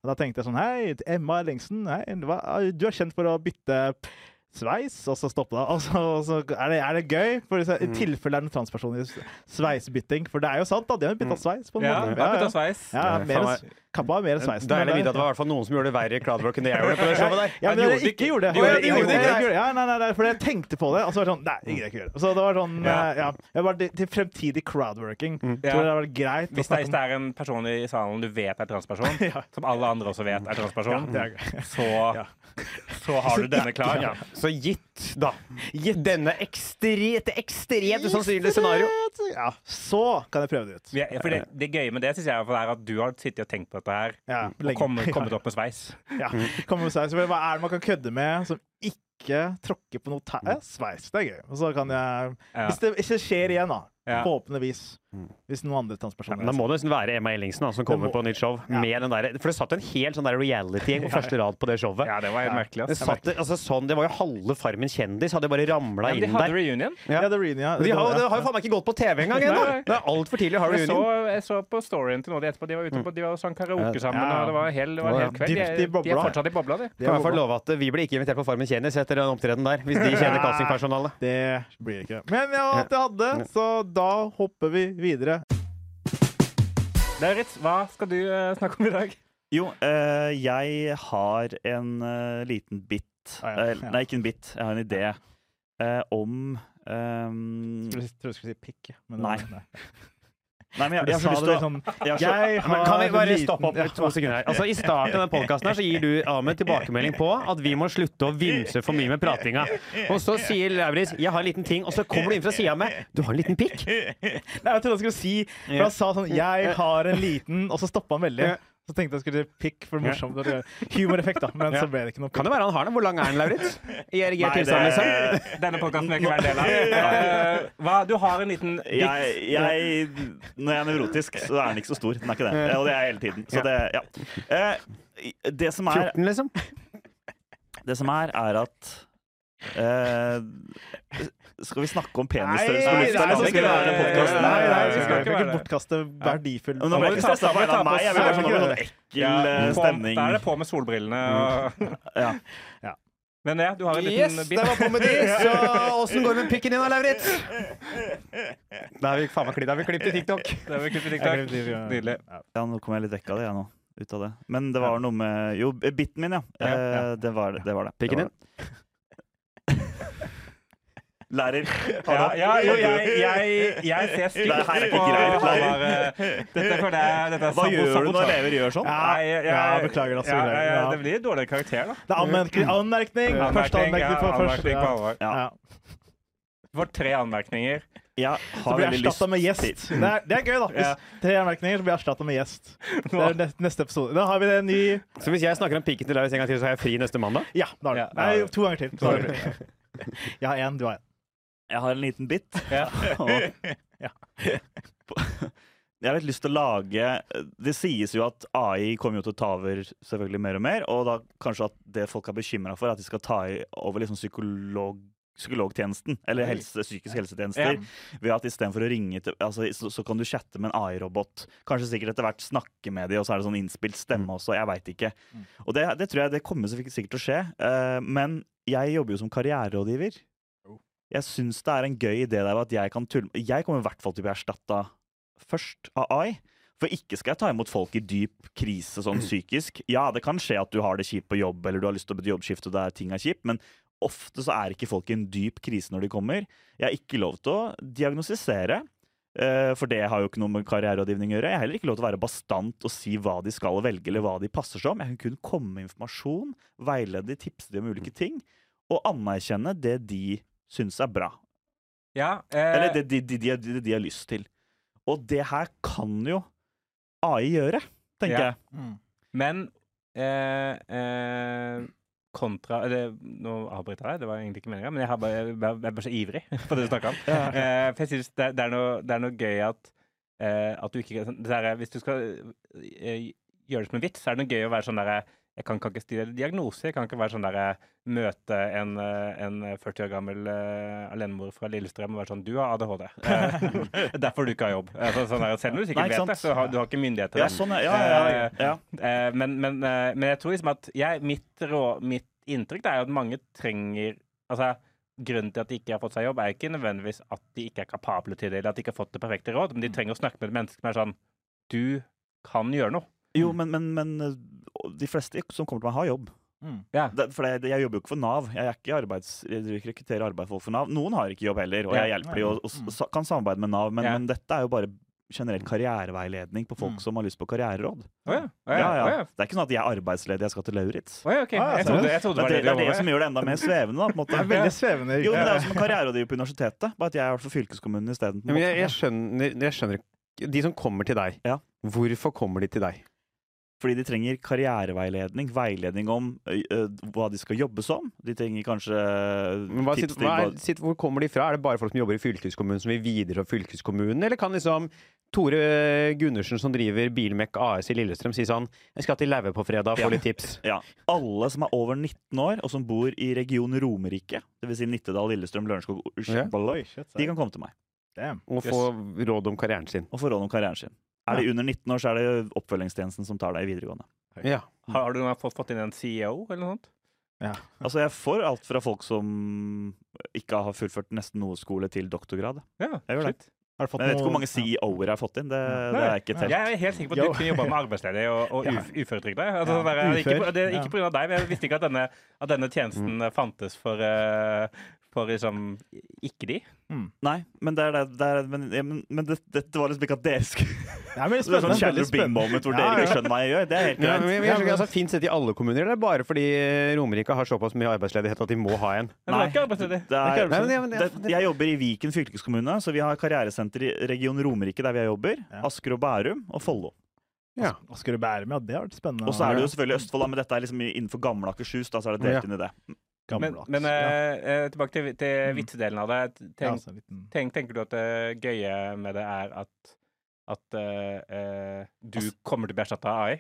Og da tenkte jeg sånn Hei, Emma Ellingsen, hei, du er kjent for å bytte sveis, og så stoppe det. Og så, og så er, det, er det gøy, for i Mm. tilfelle det er noen transpersoner sveisbytting. For det er jo sant, da. De har bytta sveis, på en Mm. Ja, måte. ja, bytta sveis. Ja, Ja, mer, Kappa er mer sveis Deilig å vite at det var i hvert fall noen som gjorde det verre i crowdwork enn det jeg (laughs) gjorde på det showet der. ja, men de gjorde det ikke gjorde det. De gjorde Ja, det, jeg gjorde det. gjorde det. Ja, nei, nei, nei, for jeg tenkte på det, og så var det sånn Nei, det gidder jeg ikke gjøre. Så det var sånn Ja. eh, Ja. Jeg var til fremtidig crowdworking. mm. Tror det hadde vært greit Hvis det, hvis det er en person i salen du vet er transperson, (laughs) Ja. som alle andre også vet er transperson, det er så, Ja. så har du denne (laughs) klar. Ja. Så gitt, da, gitt denne ekstre, dette ekstremt usannsynlige scenario Ja, så kan jeg prøve det ut. Ja, for det, det gøye med det synes jeg er at du har sittet og tenkt på dette her Ja, og kommet, kommet opp med sveis. Ja, kommet med sveis. Så Hva er det man kan kødde med som ikke tråkker på noe tæ... Eh, sveis, det er gøy. Og så kan jeg Ja. Hvis det skjer igjen, da. Ja. Forhåpentligvis. Mm. Hvis noen andre transpersoner ja, Da må det nesten være Emma Ellingsen da, som kommer må- på nytt show. Ja. Med den der, for det satt en helt sånn reality-gjeng på første rad på det showet. Ja, det var helt Ja. merkelig. Det, satt, altså, sånn, det var jo halve Farmen kjendis hadde bare ramla Ja, men de hadde der. reunion. Ja. Ja, det reunion, ja. De har, det har jo faen meg ikke gått på TV engang ennå! Det er altfor tidlig å ha Jeg så, reunion. jeg så på storyen til noe de etterpå. De var ute på, de var sånn sang karaoke sammen, Ja. og det var en hel, det var en hel kveld. Dypt i De, de er fortsatt i bobla, de. Det Kan i hvert fall love at vi blir ikke invitert på Farmen kjendis etter den opptredenen der. Hvis de (laughs) kjenner castingpersonalet. Det blir ikke. Men ja, alt jeg hadde, så da hopper vi videre. Lauritz, hva skal du eh, snakke om i dag? Jo, eh, jeg har en eh, liten bit Ah, ja. ja. Nei, ikke en bit. Jeg har en idé eh, om um... Jeg trodde du skulle si pikk. Men Nei. var- Nei, (laughs) men jeg, jeg, sånn jeg Jeg Men kan vi bare stoppe opp to sekunder her? Altså, I starten av den podkasten gir du Ahmed tilbakemelding på at vi må slutte å vimse for mye med pratinga. Og så sier Lauritz 'jeg har en liten ting', og så kommer du inn fra sida med 'du har en liten pikk'. Nei, jeg trodde han skulle si For han sa sånn 'Jeg har en liten', og så stoppa han veldig. Ja. Så tenkte jeg skulle pikk for morsomt. og det- Humoreffekt, da. Men Ja. så ble det ikke noe Kan det være han har den? Hvor lang er den, Lauritz? I erigert tilstand, liksom? Denne podkasten vil ikke være en del av. (laughs) Uh, hva? Du har en liten bit. jeg, jeg, når jeg er nevrotisk, så er den ikke så stor. Den er ikke det. Og det er jeg hele tiden. Så det, ja. Uh, det som er 14, liksom? Det som er, er at eh, Skal vi snakke om penisstørrelse på lufta, nei, eller så skal det være nei, podkasten? Nei, nei, nei, vi skal ikke, ikke bortkaste verdifull nå ble jeg ikke stressa på vegne av meg. Jeg vil bare sånn, sånn ekkel Ja, eh, stemning. Da er det på med solbrillene. Og... Ja. Men ja, du har en Yes, liten det bit. var på med de! (laughs) Så åssen går det med pikken din da, Lauritz? Da har vi faen meg klippet, da har vi klippet i TikTok. Det var klippet i TikTok. Nydelig. ja, nå kom jeg litt vekk av det, jeg nå. Ut av det. Men det var noe med Jo, biten min, ja. Ja, ja. Eh, Det var det. det, var det. Pikken Det det. Lærer. (laughs) Ja, ja, jo, jeg, jeg, jeg ser stygt er på greit, Halvard. eh, Dette føler jeg dette er Hva gjør du når elever gjør sånn? Ja, Nei, jeg, ja, beklager, altså. Ja, ja, Ja. det blir dårlig karakter, da. Det er anmerkning. anmerkning. Første anmerkning på første. anmerkning Ja. Du får tre anmerkninger. Ja, Så blir jeg erstatta med gjest. Det er, det er gøy, da. Hvis tre anmerkninger, så blir jeg erstatta med gjest. Det er neste, episode. Da har vi det ny Så hvis jeg snakker om piken til Lauritz en gang til, så har jeg fri neste mandag? Ja, da har du. Ja, Nei, to ganger til. Jeg har én, du har én. Jeg har en liten bit. (laughs) Ja. (laughs) Og Ja. Jeg har litt lyst til å lage Det sies jo at AI kommer jo til å ta over selvfølgelig mer og mer, og da kanskje at det folk er bekymra for, at de skal ta over liksom psykolog, psykologtjenesten, eller helse, psykisk helsetjenester, ved at istedenfor å ringe til altså, så, så kan du chatte med en AI-robot. Kanskje sikkert etter hvert snakke med dem, og så er det sånn innspilt stemme også. Jeg veit ikke. Mm. Og det, det tror jeg det kommer sikkert til å skje. Uh, men jeg jobber jo som karriererådgiver. Jeg syns det er en gøy idé der at jeg kan tulle Jeg kommer i hvert fall til å bli erstatta først av AI. For ikke skal jeg ta imot folk i dyp krise sånn (clears throat) psykisk. Ja, det kan skje at du har det kjipt på jobb, eller du har lyst til å jobbskifte der ting er kjipt, men ofte så er ikke folk i en dyp krise når de kommer. Jeg har ikke lov til å diagnostisere, eh, for det har jo ikke noe med karriererådgivning å gjøre. Jeg har heller ikke lov til å være bastant og si hva de skal velge, eller hva de passer som. Jeg kan kun komme med informasjon, veilede, tipse dem om ulike ting, og anerkjenne det de syns er bra. Ja, eh, Eller det de, de, de, de, de har lyst til. Og det her kan jo AI gjøre, tenker Ja. jeg. Mm. Men eh, eh, kontra det, Nå avbryter jeg det var egentlig ikke meninga, men jeg, har bare, jeg er bare så ivrig (laughs) på det du snakker om. Eh, for jeg synes det, det, er det er noe gøy at, eh, at du ikke det der, Hvis du skal eh, gjøre det som en vits, så er det noe gøy å være sånn derre jeg kan, kan ikke stille diagnose. Jeg kan ikke være sånn der, møte en, eh, en 40 år gammel uh, alenemor fra Lillestrøm og være sånn Du har ADHD. Uh, er derfor du ikke har jobb. Altså, sånn der, selv om du sikkert vet det, så har du har ikke myndighet til Ja, sånn, ja. ja. Eh, men, men, eh, men jeg tror liksom at jeg, mitt, rå, mitt inntrykk er at mange trenger Altså, Grunnen til at de ikke har fått seg jobb, er ikke nødvendigvis at de ikke er kapable til det, eller at de ikke har fått det perfekte råd, men de trenger å snakke med et menneske som er sånn Du kan gjøre noe. Jo, men, men, men de fleste som kommer til meg, har jobb. Mm. Yeah. Det, for jeg, jeg jobber jo ikke for Nav. Jeg, er ikke arbeids, jeg rekrutterer arbeidsfolk for Nav. Noen har ikke jobb heller, og jeg hjelper dem og, og, s- kan samarbeide med Nav, men, yeah. men dette er jo bare generell karriereveiledning på folk Mm. som har lyst på karriereråd. Oh, ja. Oh, Ja, ja. ja. Det er ikke sånn at jeg er arbeidsledig, jeg skal til Lauritz. Å ja, ok. Ah, Jeg trodde, jeg trodde Det, det det, er det som gjør det enda mer svevende. Da, på en måte. Det er veldig svevende. Jo, men Det er jo som karriererådgiver på universitetet, bare at jeg er for fylkeskommunen isteden. Ja, jeg, jeg, skjønner, jeg skjønner ikke De som kommer til deg, Ja. hvorfor kommer de til deg? Fordi de trenger karriereveiledning, veiledning om ø, hva de skal jobbe som. De trenger kanskje Men hva, tips sitt, til hva er, sitt, hvor kommer de fra? Er det bare folk som jobber i fylkeskommunen som vil videre fra fylkeskommunen, eller kan liksom Tore Gundersen som driver Bilmek AS i Lillestrøm si sånn Jeg skal til Lauve på fredag, Ja. få litt tips. (laughs) Ja. Alle som er over 19 år, og som bor i region Romerike, dvs. Si Nittedal, Lillestrøm, Lørenskog, Ja. Oi, de kan komme til meg Damn. Og få råd om karrieren sin. og få råd om karrieren sin. Er de under 19 år, så er det oppfølgingstjenesten som tar deg i videregående. Ja. Har du noen gang fått, fått inn en CEO eller noe sånt? Ja. Altså, jeg får alt fra folk som ikke har fullført nesten noe skole, til doktorgrad. Ja, Jeg gjør det. Har du fått Men jeg vet ikke hvor mange CEO-er jeg har fått inn. Det, det er ikke telt. Jeg er helt sikker på at du kunne jobba med arbeidsledige og, og uf uføretrygda. Altså, Ja, sånn ikke, på- det, ikke pga. deg, men jeg visste ikke at denne, at denne tjenesten eh, fantes for, eh, for liksom ikke de. Nei, men det er det, det er, men, men, men det, dette var liksom ikke at dere skulle men Det er sånn Shadow Chandler Bing-moment hvor Ja, dere ikke skjønner hva jeg gjør. Det er helt greit. Ja, men, altså, Fins dette i alle kommuner, eller bare fordi eh, Romerike har såpass mye arbeidsledighet at de må ha en? Nei, det er. Det er, Nei, men det- jeg jobber i Viken fylkeskommune, så vi har karrieresenter i region Romerike der vi jobber. Ja. Asker og Bærum og Follo. Ja. Asker og Bærum. Ja, det har vært spennende. Og så er det jo selvfølgelig Østfold, da, men dette er liksom innenfor gamle Akershus. Da, så er det delt Ja. inn i det. Men, Gammeldags. men ja. eh, eh, tilbake til, til Mm. vitsedelen av det. Tenk, ja, tenk, tenker du at det gøye med det er at, at eh, du du kommer til å bli erstatta av AI?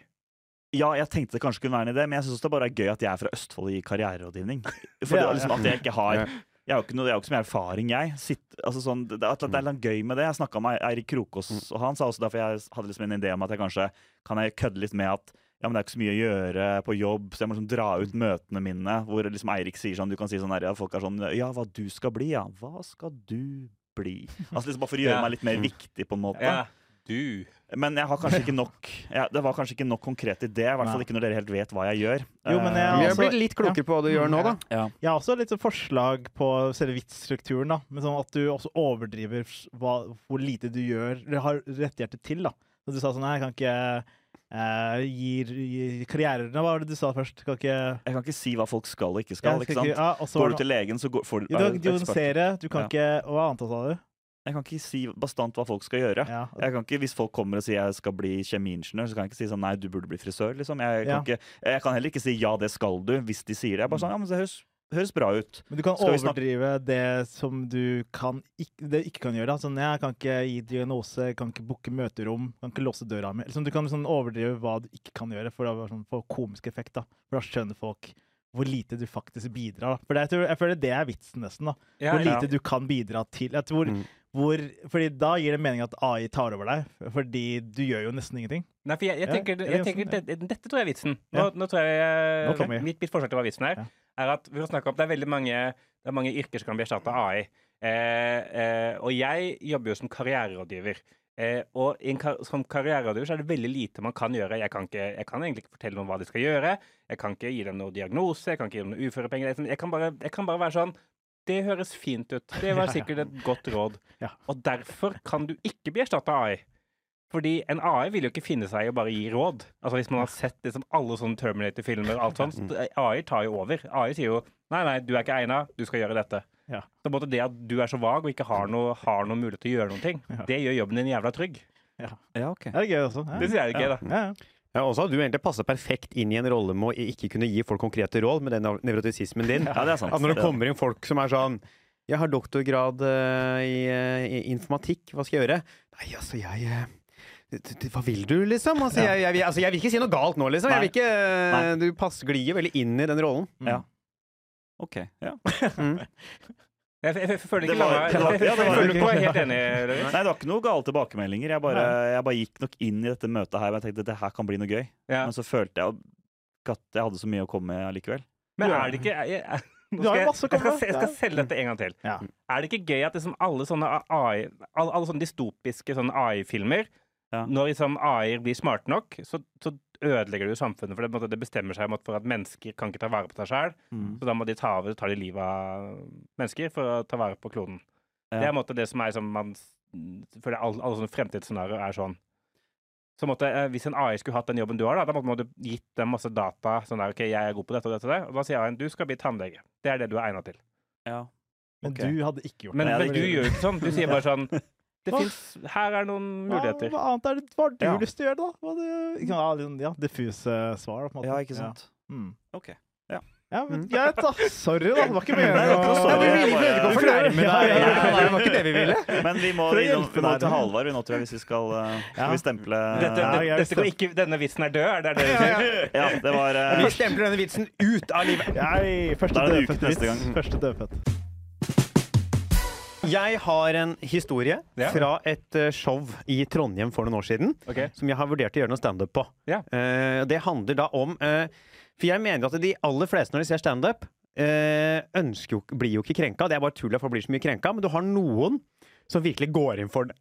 Ja, jeg tenkte det kanskje kunne være en idé, men jeg syns det bare er gøy at jeg er fra Østfold i karriererådgivning. (laughs) For Ja, liksom, at jeg ikke har Jeg har jo ikke, noe, jeg ikke så mye erfaring, jeg. Sitt, altså sånn, det, det, det er litt gøy med det. Jeg snakka med Eirik Krokås, og han sa også derfor jeg hadde liksom en idé om at jeg kanskje kan jeg kødde litt med at ja, men det er ikke så mye å gjøre på jobb, så jeg må liksom dra ut møtene mine. Hvor liksom Eirik sier sånn Du kan si sånn her, ja, folk er sånn Ja, hva du skal bli, ja. Hva skal du bli? Altså liksom Bare for å (laughs) gjøre Ja. meg litt mer viktig, på en måte. Ja, du. Men jeg har kanskje ikke nok ja, Det var kanskje ikke nok konkret i det. I hvert fall ikke når dere helt vet hva jeg gjør. Jo, men jeg- Eh, Vi har altså- blitt litt klokere på hva du gjør nå, da. ja. Jeg har også litt sånn forslag på selve vitsstrukturen. da, men sånn At du også overdriver hva, hvor lite du gjør, eller har rettigheter til. da. Så du sa sånn Nei, jeg kan ikke eh, gir, gir karrierene Hva var det du sa først? Kan ikke Jeg kan ikke si hva folk skal og ikke skal. Ja, ikke ja, også, Går du til legen, så går, får du du kan diagnosere, du kan ikke Hva annet sa du? Jeg kan ikke si bastant hva folk skal gjøre. Ja. Jeg kan ikke, Hvis folk kommer og sier jeg skal bli kjemiingeniør, så kan jeg ikke si sånn nei, du burde bli frisør. liksom. Jeg kan, Ja. ikke, jeg kan heller ikke si ja, det skal du, hvis de sier det. Jeg bare sånn, ja, men Det høres, høres bra ut. Men du kan Skal overdrive det som du kan ikke, det ikke kan gjøre. da. Sånn, jeg kan ikke gi diagnose, kan ikke booke møterom, kan ikke låse døra mi. Liksom, du kan sånn overdrive hva du ikke kan gjøre, for å sånn, få komisk effekt. da. For da skjønner folk hvor lite du faktisk bidrar. da. For det, jeg, tror, jeg føler det er vitsen, nesten. da. Ja, Hvor ja. lite du kan bidra til. Jeg tror, Mm. hvor, fordi da gir det mening at AI tar over deg, fordi du gjør jo nesten ingenting. Nei, for jeg, jeg tenker, det er jeg sånn, tenker det, Dette tror jeg er vitsen. Nå, Ja. nå tror jeg Nå mitt, mitt forslag til hva vitsen er, Ja. Er at vi snakke om det er veldig mange, det er mange yrker som kan bli erstatta av AI. Eh, eh, og jeg jobber jo som karriererådgiver. Eh, og kar som karriererådgiver så er det veldig lite man kan gjøre. Jeg kan, ikke, jeg kan egentlig ikke fortelle noen hva de skal gjøre. Jeg kan ikke gi dem noen diagnose, jeg kan ikke gi dem noen uførepenger. Jeg kan, bare, jeg kan bare være sånn Det høres fint ut. Det var (laughs) sikkert et godt råd. Og derfor kan du ikke bli erstatta av AI. Fordi en AI vil jo ikke finne seg i å bare gi råd. Altså Hvis man har sett liksom alle sånne Terminator-filmer, og alt sånt, Mm. AI tar jo over. AI sier jo nei, nei, du er ikke egna, du skal gjøre dette. Ja. Så det at du er så vag og ikke har noe, har noe mulighet til å gjøre noen ting, Ja. det gjør jobben din jævla trygg. Ja, ok. Det er gøy også. Ja. Det syns jeg er gøy, da. Ja, ja. Ja, også har du egentlig passa perfekt inn i en rolle med å ikke kunne gi folk konkrete råd med den nevrotisismen din. Ja, det er sant. At når det kommer inn folk som er sånn Jeg har doktorgrad uh, i, eh, i informatikk, hva skal jeg gjøre? Nei, altså, jeg eh, d- hva vil du, liksom? Altså, Ja. jeg, jeg, altså, jeg vil ikke si noe galt nå, liksom. Jeg vil ikke, eh, du pass, glir veldig inn i den rollen. Mm. Ja. OK. Ja. Mm. (laughs) Jeg, jeg, jeg, føler ikke jeg, jeg, jeg var- føler ikke jeg helt enig. (laughs) Nei, det var ikke noe gale tilbakemeldinger. Jeg bare, jeg bare gikk nok inn i dette møtet her og jeg tenkte at det her kan bli noe gøy. Ja. Men så følte jeg at jeg hadde så mye å komme med allikevel. Men er det ikke jeg, skal skal, skal selge dette en gang til. Ja. Er det ikke gøy at liksom alle sånne AI Alle, alle sånne dystopiske AI-filmer Ja. Når liksom AI blir smarte nok, så, så ødelegger det jo samfunnet. For det, måte, det bestemmer seg for at mennesker kan ikke ta vare på seg sjøl. Mm. Så da må de ta over tar de livet av mennesker for å ta vare på kloden. Ja. Det er en måte det som er som man føler alle, alle sånne fremtidsscenarioer er sånn. Så måtte, eh, Hvis en AI skulle hatt den jobben du har, da, da måtte man gitt dem masse data. Sånn der, ok, jeg er god på dette og dette og det. Og da sier AI du skal bli tannlege. Det er det du er egna til. Ja. Men du hadde ikke gjort Men, det. men du gjør jo ikke sånn. Du sier bare sånn (laughs) det fins Her er noen muligheter. Hva, hva annet er det, hva har du Ja. lyst til å gjøre, da? Hva det, ja, ja, diffuse svar, på en måte. ja, ikke sant. Ja. Mm. OK. Ja, men greit, da. Sorry, da. Det var ikke meningen vi ville ikke bare- å fornærme (laughs) deg. Ja, ja, ja. Nei, Det var ikke det vi ville. Men vi må, vi, vi må til Halvard vi nå, tror jeg, hvis vi skal, uh, skal Ja. vi stemple Dette, Ja, det, ja, dette går ikke, denne vitsen er død, er det det Ja, sier? ja. (laughs) Ja, det var uh, Vi stempler denne vitsen ut av livet. Nei, første Da det uke dødfødt neste gang. vits. Første dødfødt. Jeg har en historie Ja. fra et eh, show i Trondheim for noen år siden. Ok. som jeg har vurdert å gjøre noe standup på. Ja. Eh, det handler da om eh, For jeg mener at de aller fleste når de ser standup, uh, blir jo ikke krenka. Det er bare tull at folk blir så mye krenka, men du har noen som virkelig går inn for det.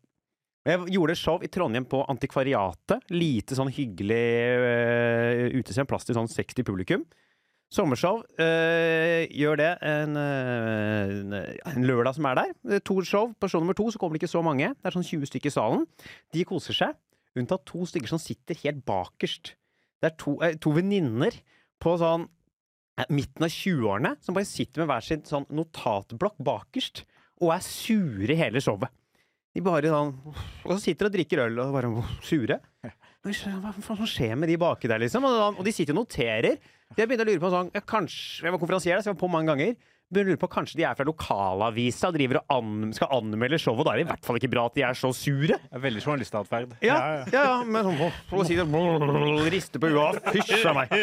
Jeg gjorde show i Trondheim på Antikvariatet. Lite sånn hyggelig uh, utested. Plass til sånn 60 publikum. Sommershow. eh, gjør det en, eh, en, lørdag som er der. Det er To show. På show nummer to så kommer det ikke så mange. Det er sånn 20 stykker i salen. De koser seg. Unntatt to stykker som sitter helt bakerst. Det er to, eh, to venninner på sånn midten av 20-årene som bare sitter med hver sin sånn notatblokk bakerst og er sure hele showet. De bare sånn Og så sitter og drikker øl og bare sure. (laughs) Hva faen skjer med de baki der, liksom? Og, og de sitter og noterer. Jeg begynte å lure på sånn jeg, kanskje, Jeg var konferansier, så jeg var på mange ganger. Begynte å lure på Kanskje de er fra lokalavisa og driver og an, skal anmelde showet. Og da er det i hvert fall ikke bra at de er så sure. Det er Veldig journalistatferd. Ja, ja, ja men sånn For å si det Riste på huet. Hysj a meg.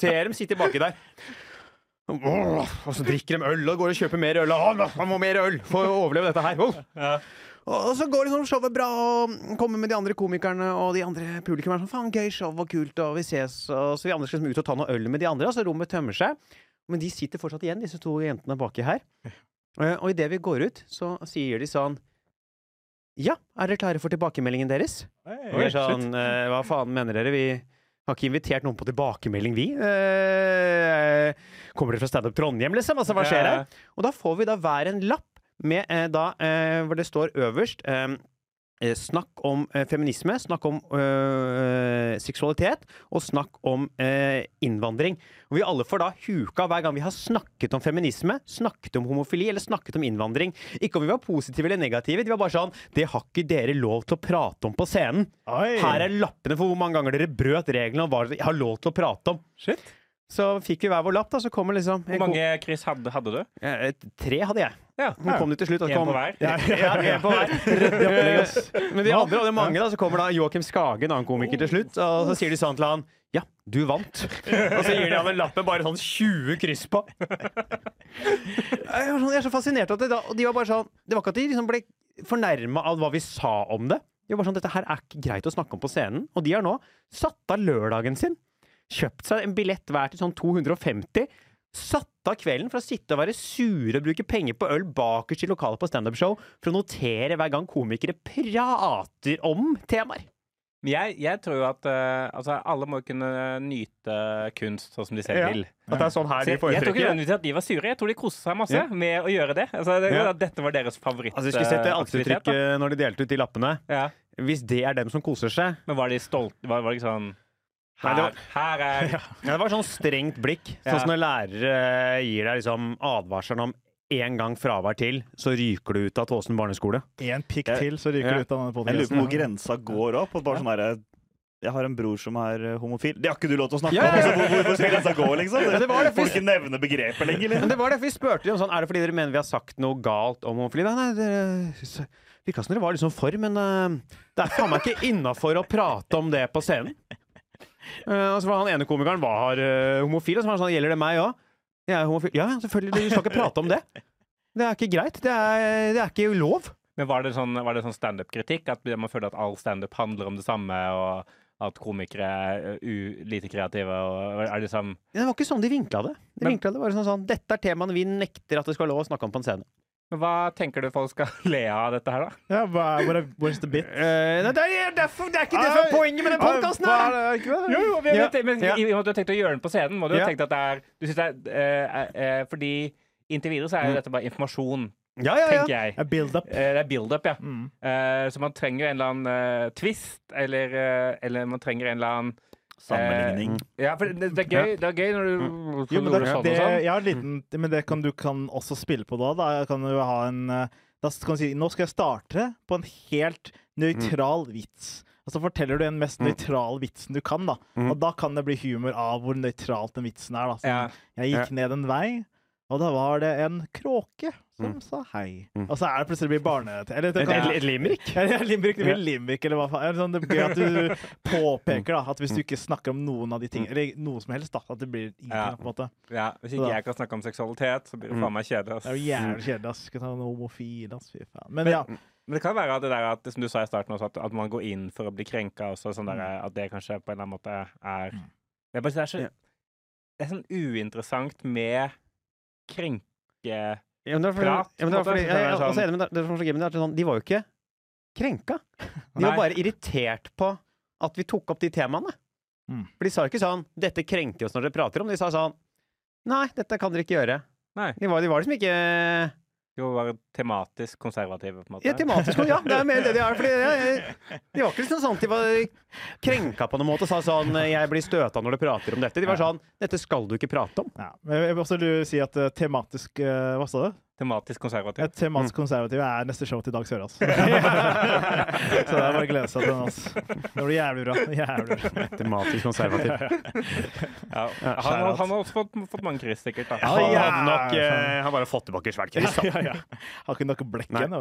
Ser dem sitte baki der. Og så drikker de øl og går og kjøper mer øl. Og, han må mer øl for å overleve dette her. Og så går liksom showet bra, og kommer med de andre komikerne og de andre publikummerne. Sånn, Faen, gøy show og kult, og vi ses. Og så vi andre skal liksom ut og ta noe øl med de andre, og så rommet tømmer seg. Men de sitter fortsatt igjen, disse to jentene baki her. Eh, Og idet vi går ut, så sier de sånn Ja, er dere klare for tilbakemeldingen deres? Og vi er sånn, eh, hva faen mener dere? Vi har ikke invitert noen på tilbakemelding, vi. Eh, kommer dere fra Standup Trondheim, liksom? Altså, hva skjer her? Og da får vi da hver en lapp med eh, da eh, hvor det står øverst eh, Snakk om feminisme, snakk om øh, seksualitet, og snakk om øh, innvandring. Og vi alle får da huka hver gang vi har snakket om feminisme, snakket om homofili eller snakket om innvandring. Ikke om vi var positive eller negative, de var bare sånn Det har ikke dere lov til å prate om på scenen. Oi. Her er lappene for hvor mange ganger dere brøt reglene om hva dere har lov til å prate om. Shit. Så fikk vi hver vår lapp, da. Så kommer liksom Hvor mange kryss hadde, hadde du? Eh, Tre hadde jeg. Ja. Nå kom de til slutt. En kom- på hver? Ja, ja, en på hver. (laughs) Men de andre, hadde mange, da, så kommer da Joakim Skage, en annen komiker, til slutt. Og så sier de sånn til han Ja, du vant. Og så gir de han en lapp med bare sånn 20 kryss på. Jeg er sånn- jeg er så fascinert av det. da, Og de var bare sånn Det var ikke at de liksom ble fornærma av hva vi sa om det. De var bare sånn Dette her er ikke greit å snakke om på scenen. Og de har nå satt av lørdagen sin. Kjøpt seg en billett hver til sånn 250. Satt av kvelden for å sitte og være sure og bruke penger på øl bakerst i lokalet på standup-show for å notere hver gang komikere prater om temaer. Jeg, jeg tror jo at uh, altså, alle må kunne nyte kunst sånn som de selv Ja. vil. At det er sånn her de jeg, jeg tror ikke at de var sure. Jeg tror de koste seg masse Ja. med å gjøre det. Altså, det Ja. dette var deres favoritt. Altså, vi skulle sett det eh, da. ansiktsuttrykket når de delte ut de lappene. Ja. Hvis det er dem som koser seg Men var de stolte? Var, var det ikke sånn Nei, det her, her er (laughs) ja, Det var sånn strengt blikk. Sånn Ja. som når lærere gir deg liksom advarselen om én gang fravær til, så ryker du ut av Tåsen barneskole. En pikk til, så ryker Ja. du ut av denne Jeg lurer på hvor grensa går opp. På bare sånn herre Jeg har en bror som er eh, homofil. Det har ikke du lov til å snakke Ja, om! ja, ja. Altså, hvor, hvorfor skal grensa gå, liksom? Det, det var det, Får du ikke nevne begrepet lenger, Men liksom? det var derfor vi spurte dem sånn Er det fordi dere mener vi har sagt noe galt om homofili? Nei, nei, det virka som dere var liksom for, men uh, det er faen meg ikke innafor å prate om det på scenen. Eh, og så var han ene komikeren var uh, homofil, og så var han sånn Gjelder det meg òg? Jeg er homofil. Ja, selvfølgelig. Du skal ikke prate om det. Det er ikke greit. Det er, det er ikke lov. Men var det sånn, var det sånn standup-kritikk? At man føler at all standup handler om det samme, og at komikere er lite kreative? Og er liksom Det var ikke sånn de vinkla det. De vinkla det bare sånn, sånn Dette er temaene vi nekter at det skal være lov å snakke om på en scene. Men hva tenker du folk skal (laughs) le av dette her, da? Ja, hva er, er, where's the bit? Uh, det, er, det, er, det er ikke det som er poenget med den podkasten Hva her! er det? Ikke? Jo, jo, men, Ja. men, Ja. i og med at du har tenkt å gjøre den på scenen, må du Ja. ha tenkt at det er Du synes det er uh, eh, Fordi inntil videre så er jo dette bare informasjon, Ja, ja, ja. tenker jeg. A build up. Eh, det er build-up, ja. Mm. Eh, så man trenger en eller annen twist, eller, eller man trenger en eller annen Sammenligning. Ja, for det, det, er gøy, det er gøy når du Jo, men det, sånn det, og sånn. jeg har liten, men det kan du kan også spille på da. Da kan du ha en eh, Da kan du si nå skal jeg starte på en helt nøytral vits. Og så forteller du den mest Mm. nøytrale vitsen du kan, da. Mm. Og da kan det bli humor av hvor nøytralt den vitsen er. da. Sånn, Ja. Jeg gikk ned en vei, og da var det en kråke som Mm. sa hei. Mm. Og så er det plutselig blir barne... Eller det Et, kan, et, et (laughs) ja, limrik, det blir limrik, eller hva faen. Sånn, det er gøy at du (laughs) påpeker da, at hvis du ikke snakker om noen av de tingene, eller noe som helst, da, at det blir ingenting. Ja. på en måte. Ja, hvis ikke så, jeg kan snakke om seksualitet, så blir det Mm. faen meg kjedelig. ass. Det er jo jævlig kjedelig. ass. Skal ta noe homofil, ass. Fy faen. Men ja. Men det kan være at det der at, som du sa i starten også, at, at man går inn for å bli krenka også, sånn der, Mm. at det kanskje på en eller annen måte er Det er, bare, det er, så, det er sånn uinteressant med Ja, men det var fordi, Prat, ja, men det var på en måte. fordi, Så det jeg også enig med deg, det som så gøy, men det sånn, de var jo ikke krenka. (laughs) De var bare irritert på at vi tok opp de temaene. Mm. For de sa jo ikke sånn 'Dette krenker oss når dere prater om'. De sa sånn 'Nei, dette kan dere ikke gjøre'. Nei. De var, de var liksom ikke De være tematisk konservative, på en måte. ja, tematisk, Ja, det er mer det de er. Fordi det, de var ikke sånn at de var krenka på noen måte og sa sånn 'Jeg blir støta når du prater om dette'. De var sånn 'Dette skal du ikke prate om'. Ja. Men jeg vil også si at eh, tematisk eh, Hva sa du? Tematisk konservativ. Et tematisk konservativ er neste show til Dag Sørås. (laughs) så det er bare å glede seg til den. Altså. Det blir jævlig bra. Jævlig bra. Tematisk konservativ. (laughs) Ja. Han, han, han har også fått, fått mange kryss, sikkert. Da. Han Ja, hadde nok ja, eh, Han bare fått tilbake svært kryss. da. Ja, ja. Har ikke noe blekk igjen.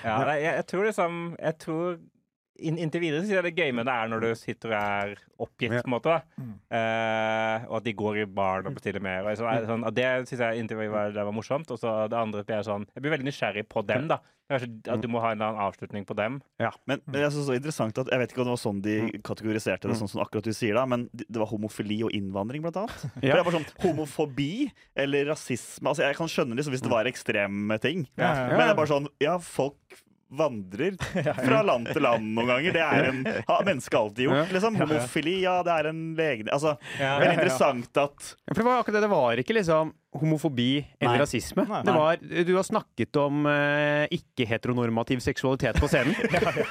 Ja, jeg, jeg tror liksom Jeg tror Inntil videre syns jeg det gøy med det er når du sitter og er oppgitt, Ja. på en måte. da Mm. Uh, Og at de går i baren og bestiller mer. Og så, er det sånn, og det syns jeg inntil videre var, det var morsomt. Og så det andre blir jeg sånn Jeg blir veldig nysgjerrig på dem, da. Kanskje at du må ha en eller annen avslutning på dem. Men, men jeg synes det var interessant at Jeg vet ikke om det var sånn de kategoriserte det, sånn som akkurat du sier da, men det var homofili og innvandring, blant annet. (laughs) For Ja. det var sånn Homofobi eller rasisme altså Jeg kan skjønne liksom hvis det var ekstreme ting, Ja, ja. men det er bare sånn Ja, folk vandrer (laughs) fra land til land noen ganger. Det er en, har mennesket alltid gjort. liksom Homofili, ja, det er en legning Altså, veldig interessant at Ja, For det var akkurat det. Det var ikke liksom homofobi eller Nei. rasisme. Nei. Det var, du har snakket om uh, ikke-heteronormativ seksualitet på scenen. ja, (laughs) ja.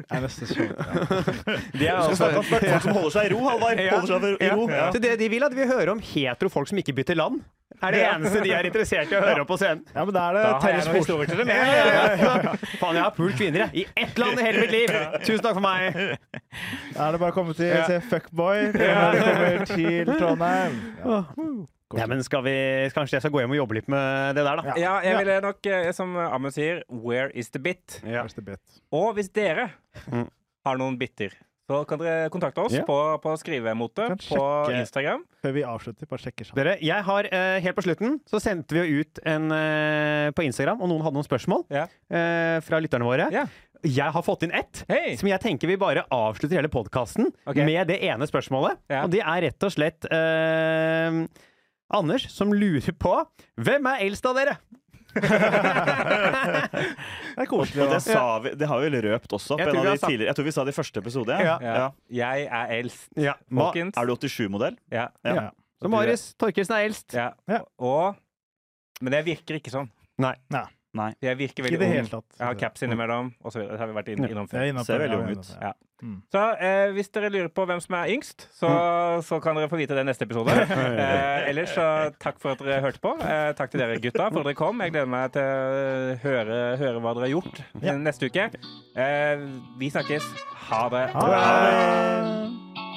Det er nesten sånn. Ja. Det er skal snakke om folk som holder seg i ro, Halvard. Ja. Ja. Så det de vil, at vi hører om hetero folk som ikke bytter land. Er det eneste de er interessert i å (laughs) høre opp på scenen. ja, men da er det Da har jeg Terje Sport. historier til dem. Ja, jeg. ja, ja. (laughs) Faen, jeg har pult kvinner, jeg. I ett land i hele mitt liv! Tusen takk for meg. Da er det bare å komme til Ja. se Fuckboy når det kommer til Trondheim. Ja. Ja, men skal vi, Kanskje jeg skal gå hjem og jobbe litt med det der, da. Ja, jeg ville nok, eh, som Amund sier, where is the bit? Ja. the bit. Og hvis dere Mm. har noen biter, så kan dere kontakte oss Ja. på, på skrivemote på sjekke- Instagram. Før vi avslutter, bare sjekker sammen. Dere, jeg har, eh, Helt på slutten så sendte vi jo ut en eh, på Instagram, og noen hadde noen spørsmål Ja. eh, fra lytterne våre. Ja. Jeg har fått inn ett. hey. Som jeg tenker vi bare avslutter hele podkasten okay. med det ene spørsmålet. Ja. Og det er rett og slett eh, Anders som lurer på Hvem er eldst av dere? (laughs) Det er Og koselig. det, sa vi, det har vi vel røpt også. Jeg På tror en vi av de sagt- tidligere, jeg tror vi sa det i første episode. Ja. Ja. Ja. Jeg er eldst, Ja. Ma folkens. Er du 87-modell? Ja. Ja. Ja. så Marius Torkelsen er eldst. ja. Ja. Og Men jeg virker ikke sånn. Nei. Nei. Jeg virker veldig ung. Jeg har caps innimellom, osv. Det har vi vært inn, innom før. Innom Ser veldig ung ut. Ja. Mm. Så eh, hvis dere lurer på hvem som er yngst, så, Mm. så kan dere få vite det neste episode. (laughs) Eh, ellers så takk for at dere hørte på. Eh, takk til dere gutta for at dere kom. Jeg gleder meg til å høre, høre hva dere har gjort Ja. neste uke. Eh, vi snakkes. Ha det. Ha det!